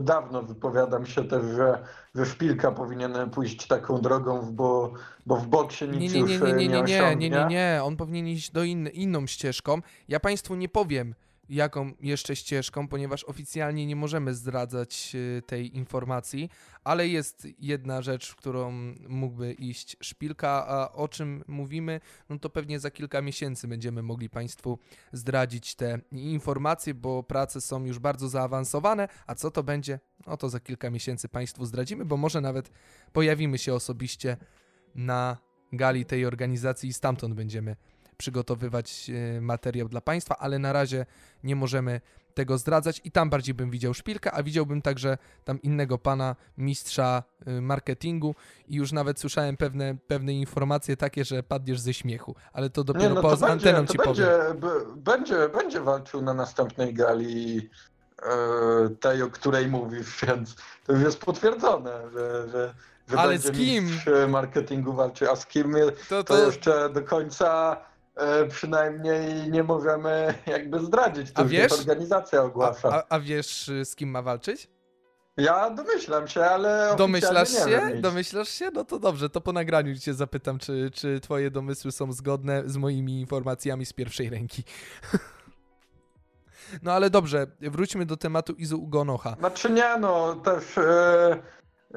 dawno wypowiadam się też, że, że Szpilka powinien pójść taką drogą, bo, bo w boksie nic nie, nie, nie, nie, nie, nie, nie, nie, nie, nie, on powinien iść do in, inną ścieżką. Ja Państwu nie powiem, jaką jeszcze ścieżką, ponieważ oficjalnie nie możemy zdradzać y, tej informacji, ale jest jedna rzecz, w którą mógłby iść szpilka, a o czym mówimy, no to pewnie za kilka miesięcy będziemy mogli Państwu zdradzić te informacje, bo prace są już bardzo zaawansowane, a co to będzie, no to za kilka miesięcy Państwu zdradzimy, bo może nawet pojawimy się osobiście na gali tej organizacji i stamtąd będziemy przygotowywać e, materiał dla Państwa, ale na razie nie możemy tego zdradzać i tam bardziej bym widział szpilkę, a widziałbym także tam innego pana, mistrza e, marketingu i już nawet słyszałem pewne, pewne informacje takie, że padniesz ze śmiechu, ale to dopiero nie, no to poza będzie, anteną ci będzie, powiem. Będzie, będzie walczył na następnej gali e, tej, o której mówisz, więc to już jest potwierdzone, że, że, że ale z kim? marketingu walczy, a z kim to, to... to jeszcze do końca przynajmniej nie możemy jakby zdradzić, to a wiesz, organizacja ogłasza. A, a, wiesz z kim ma walczyć? Ja domyślam się, ale Domyślasz się? Domyślasz się? No to dobrze, to po nagraniu cię zapytam, czy, czy twoje domysły są zgodne z moimi informacjami z pierwszej ręki. No ale dobrze, wróćmy do tematu Izu Ugonocha. Znaczy nie no, też...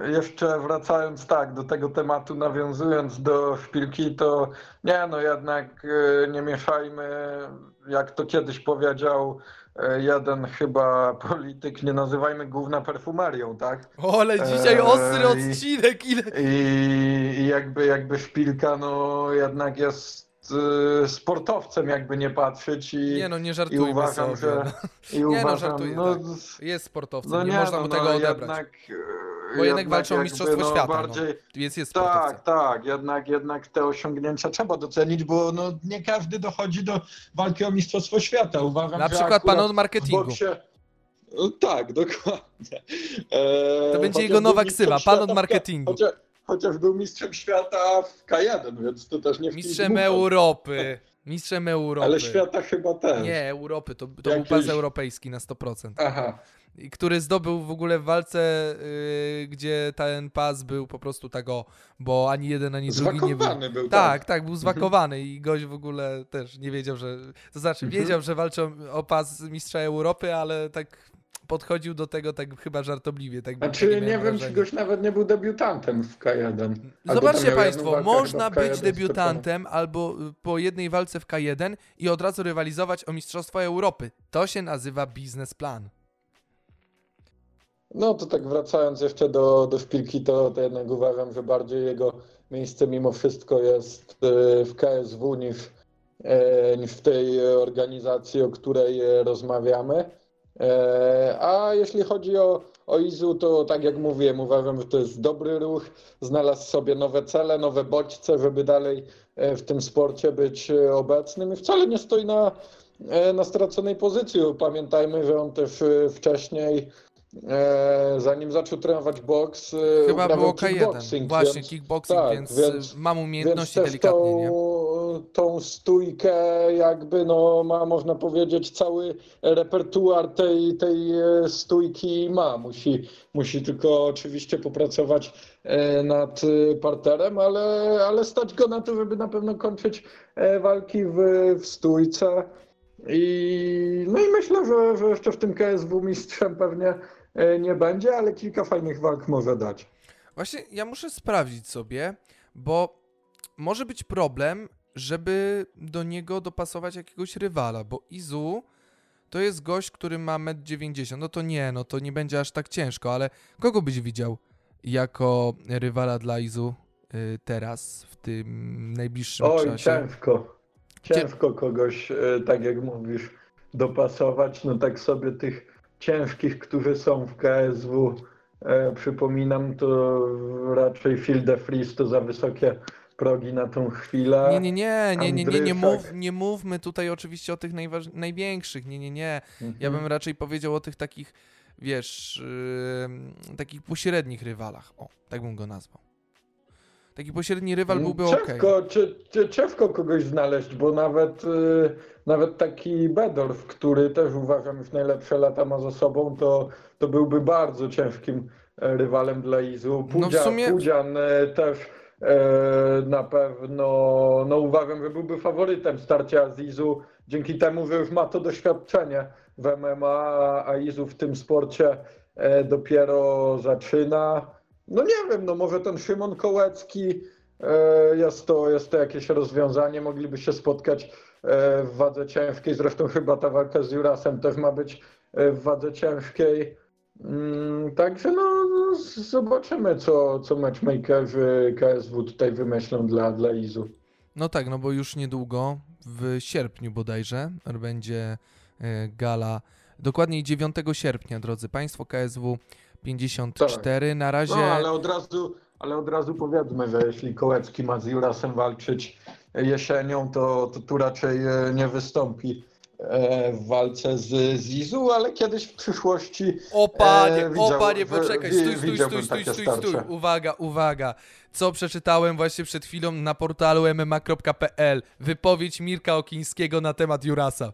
Jeszcze wracając tak do tego tematu, nawiązując do szpilki, to nie no jednak e, nie mieszajmy, jak to kiedyś powiedział e, jeden chyba polityk, nie nazywajmy główna perfumerią, tak? O, ale dzisiaj e, ostry odcinek, ile... I, I jakby, jakby szpilka no jednak jest sportowcem, jakby nie patrzeć. I, nie no, nie żartujmy i uważam, sobie. Że, I nie uważam, no, żartuję, no, tak. Jest sportowcem, no nie, nie można no, mu tego no, odebrać. Jednak, Bo jednak, walczą o Mistrzostwo no, Świata, bardziej, no, więc jest Tak, tak, jednak, jednak te osiągnięcia trzeba docenić, bo no, nie każdy dochodzi do walki o Mistrzostwo Świata. Uważam, Na przykład pan od marketingu. Boksie, no, tak, dokładnie. E, to będzie jego nowa ksywa, pan od marketingu. Chociaż, chociaż był mistrzem świata w K1, więc to też nie w Mistrzem Europy. Mistrzem Europy. Ale świata chyba też. Nie, Europy, to, to Jakiś... był pas europejski na 100%. Aha. Który zdobył w ogóle w walce, yy, gdzie ten pas był po prostu tego, bo ani jeden, ani drugi nie był. był tak, tak, tak, był zwakowany i gość w ogóle też nie wiedział, że. To znaczy, mhm. wiedział, że walczą o pas mistrza Europy, ale tak podchodził do tego tak chyba żartobliwie. Tak znaczy nie wiem, czy goś nawet nie był debiutantem w K1. Zobaczcie Państwo, można być debiutantem albo y, po jednej walce w K1 i od razu rywalizować o Mistrzostwo Europy. To się nazywa biznesplan. No to tak wracając jeszcze do, do szpilki, to, to jednak uważam, że bardziej jego miejsce mimo wszystko jest y, w KSW niż, y, niż w tej organizacji, o której rozmawiamy. E, a jeśli chodzi o, o Izu, to tak jak mówiłem, uważam, że to jest dobry ruch. Znalazł sobie nowe cele, nowe bodźce, żeby dalej e, w tym sporcie być e, obecnym i wcale nie stoi na, na straconej pozycji. Pamiętajmy, że on też wcześniej, zanim zaczął trenować boks, Chyba było K1. kickboxing, Właśnie, więc- kickboxing, tak, więc, więc- mam Więc umiejętności też delikatnie, nie? Tą, stójkę jakby no ma można powiedzieć cały repertuar tej, tej e, stójki ma. Musi, musi tylko oczywiście popracować e, nad e, parterem, ale, ale stać go na to, żeby na pewno kończyć walki w, w stójce. I, no i myślę, że, że jeszcze w tym KSW mistrzem pewnie nie będzie, ale kilka fajnych walk może dać. Właśnie ja muszę sprawdzić sobie, bo może być problem, żeby do niego dopasować jakiegoś rywala, bo Izu to jest gość, który ma 1,90 m. No to nie, no to nie będzie aż tak ciężko, ale kogo byś widział jako rywala dla Izu y, teraz, w tym najbliższym Oj, czasie? ciężko. Ciężko kogoś, e, tak jak mówisz, dopasować. No tak sobie tych ciężkich, którzy są w KSW, e, przypominam, to raczej de Vries to za wysokie progi na tą chwilę. Nie, nie, nie, nie, nie, nie, nie, mów, nie mówmy tutaj oczywiście o tych najważ... największych, nie, nie, nie. Ja bym Mhm. raczej powiedział o tych takich, wiesz, yy, takich pośrednich rywalach. O, tak bym go nazwał. Taki pośredni rywal byłby ok. Ciężko, czy, ciężko kogoś znaleźć, bo nawet, y, nawet taki Bedorf, który też uważam już najlepsze lata ma za sobą, to, to byłby bardzo ciężkim e, rywalem dla Izu. No w sumie- Pudzian e, też na pewno, no uważam, że byłby faworytem starcia z Izu, dzięki temu, że już ma to doświadczenie w MMA, a- Izu w tym sporcie e, dopiero zaczyna. No nie wiem, no może ten Szymon Kołecki e, jest to, jest to jakieś rozwiązanie, mogliby się spotkać e, w wadze ciężkiej, zresztą chyba ta walka z Jurasem też ma być e, w wadze ciężkiej. Mm, Także no, zobaczymy, co, co matchmakerzy KSW tutaj wymyślą dla, dla Izu. No tak, no bo już niedługo, w sierpniu bodajże, będzie e, gala, dokładniej 9 sierpnia, drodzy Państwo, KSW 54. Na razie... No ale od razu, ale od razu powiedzmy, że jeśli Kołecki ma z Jurasem walczyć jesienią, to, to tu raczej e, nie wystąpi w walce z, z Izu, ale kiedyś w przyszłości O panie, E, o widział- panie, wi- poczekaj, stój, stój, stój, stój, stój, stój, starcie. uwaga, uwaga. Co przeczytałem właśnie przed chwilą na portalu mma.pl. Wypowiedź Mirka Okińskiego na temat Jurasa.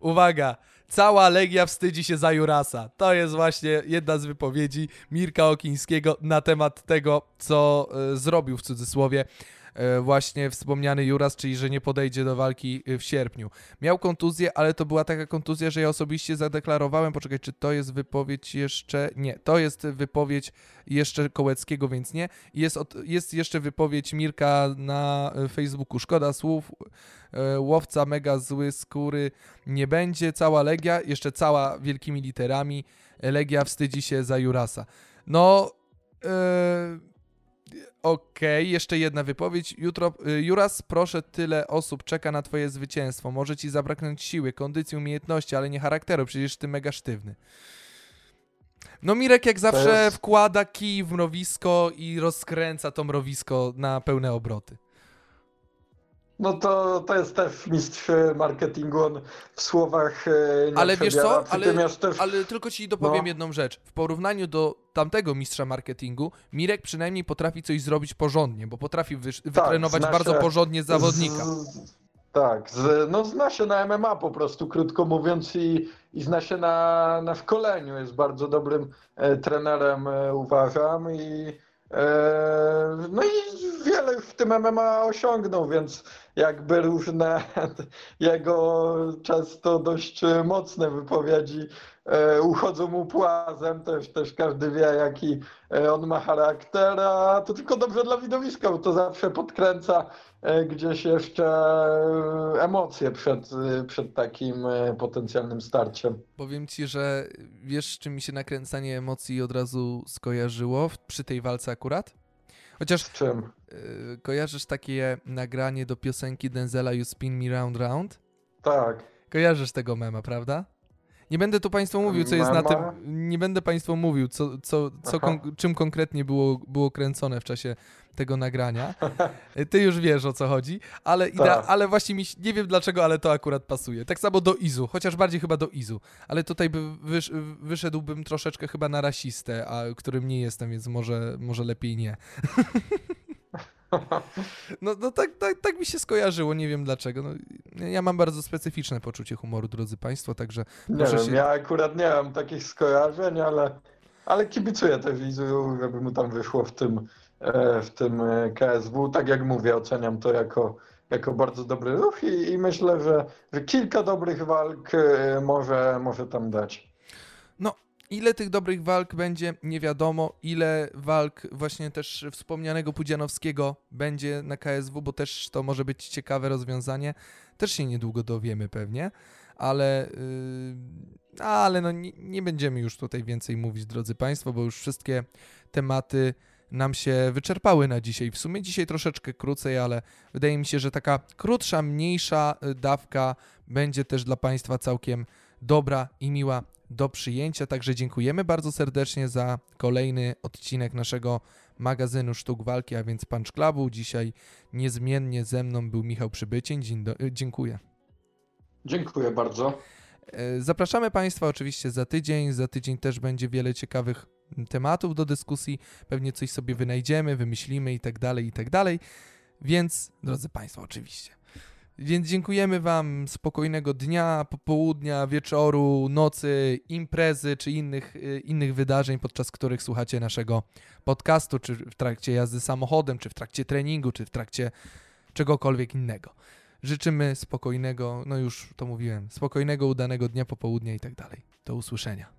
Uwaga, cała Legia wstydzi się za Jurasa. To jest właśnie jedna z wypowiedzi Mirka Okińskiego na temat tego, co e, zrobił w cudzysłowie e, właśnie wspomniany Juras, czyli że nie podejdzie do walki e, w sierpniu. Miał kontuzję, ale to była taka kontuzja, że ja osobiście zadeklarowałem, poczekaj, czy to jest wypowiedź jeszcze, nie, to jest wypowiedź jeszcze Kołeckiego, więc nie. Jest, od, jest jeszcze wypowiedź Mirka na e, Facebooku, szkoda słów, e, łowca mega zły skóry nie będzie, cała Legia, jeszcze cała wielkimi literami, e, Legia wstydzi się za Jurasa. No, e, Okej, jeszcze jedna wypowiedź. Jutro, y, Juras, proszę, tyle osób czeka na twoje zwycięstwo. Może ci zabraknąć siły, kondycji, umiejętności, ale nie charakteru, przecież ty mega sztywny. No Mirek jak zawsze jest- wkłada kij w mrowisko i rozkręca to mrowisko na pełne obroty. No to, to jest też mistrz marketingu, on w słowach e, nie Ale wiesz co? Ale, też... ale tylko ci dopowiem No. jedną rzecz. W porównaniu do tamtego mistrza marketingu, Mirek przynajmniej potrafi coś zrobić porządnie, bo potrafi wysz- wytrenować zna bardzo się porządnie zawodnika. Z, tak, z, no zna się na MMA po prostu, krótko mówiąc, i, i zna się na, na szkoleniu. Jest bardzo dobrym e, trenerem, e, uważam. I, no i wiele w tym MMA osiągnął, więc jakby różne jego często dość mocne wypowiedzi e, uchodzą mu płazem. Też, też każdy wie, jaki e, on ma charakter, a to tylko dobrze dla widowiska, bo to zawsze podkręca gdzieś jeszcze e, emocje przed, e, przed takim e, potencjalnym starciem. Powiem ci, że wiesz, z czym mi się nakręcanie emocji od razu skojarzyło przy tej walce akurat? Chociaż Z czym? kojarzysz takie nagranie do piosenki Denzela You Spin Me Round Round? Tak. Kojarzysz tego mema, prawda? Nie będę tu Państwu mówił, co jest na tym. Nie będę Państwu mówił, co, co, co kon- czym konkretnie było, było kręcone w czasie tego nagrania. Ty już wiesz o co chodzi, ale, idea, Tak. ale właśnie mi, nie wiem dlaczego, ale to akurat pasuje. Tak samo do Izu, chociaż bardziej chyba do Izu, ale tutaj by wysz, wyszedłbym troszeczkę chyba na rasistę, a którym nie jestem, więc może, może lepiej nie. No, no tak, tak, tak mi się skojarzyło, nie wiem dlaczego. No, ja mam bardzo specyficzne poczucie humoru, drodzy Państwo, także Nie wiem, się- ja akurat nie mam takich skojarzeń, ale, ale kibicuję też Wizu, żeby mu tam wyszło w tym, e, w tym e, KSW. Tak jak mówię, oceniam to jako, jako bardzo dobry ruch i, i myślę, że, że kilka dobrych walk e, może, może tam dać. Ile tych dobrych walk będzie, nie wiadomo. Ile walk właśnie też wspomnianego Pudzianowskiego będzie na KSW, bo też to może być ciekawe rozwiązanie. Też się niedługo dowiemy pewnie, ale, yy, ale no nie, nie będziemy już tutaj więcej mówić, drodzy Państwo, bo już wszystkie tematy nam się wyczerpały na dzisiaj. W sumie dzisiaj troszeczkę krócej, ale wydaje mi się, że taka krótsza, mniejsza y, dawka będzie też dla Państwa całkiem dobra i miła do przyjęcia. Także dziękujemy bardzo serdecznie za kolejny odcinek naszego magazynu Sztuk Walki, a więc Punch Clubu. Dzisiaj niezmiennie ze mną był Michał Przybycień. Do... y, Dziękuję. Dziękuję bardzo. E, Zapraszamy Państwa oczywiście za tydzień. Za tydzień też będzie wiele ciekawych tematów do dyskusji. Pewnie coś sobie wynajdziemy, wymyślimy i tak dalej, i tak dalej. Więc, drodzy Państwo, oczywiście. Więc dziękujemy Wam spokojnego dnia, popołudnia, wieczoru, nocy, imprezy czy innych, y, innych wydarzeń, podczas których słuchacie naszego podcastu, czy w trakcie jazdy samochodem, czy w trakcie treningu, czy w trakcie czegokolwiek innego. Życzymy spokojnego, no już to mówiłem, spokojnego, udanego dnia, popołudnia i tak dalej. Do usłyszenia.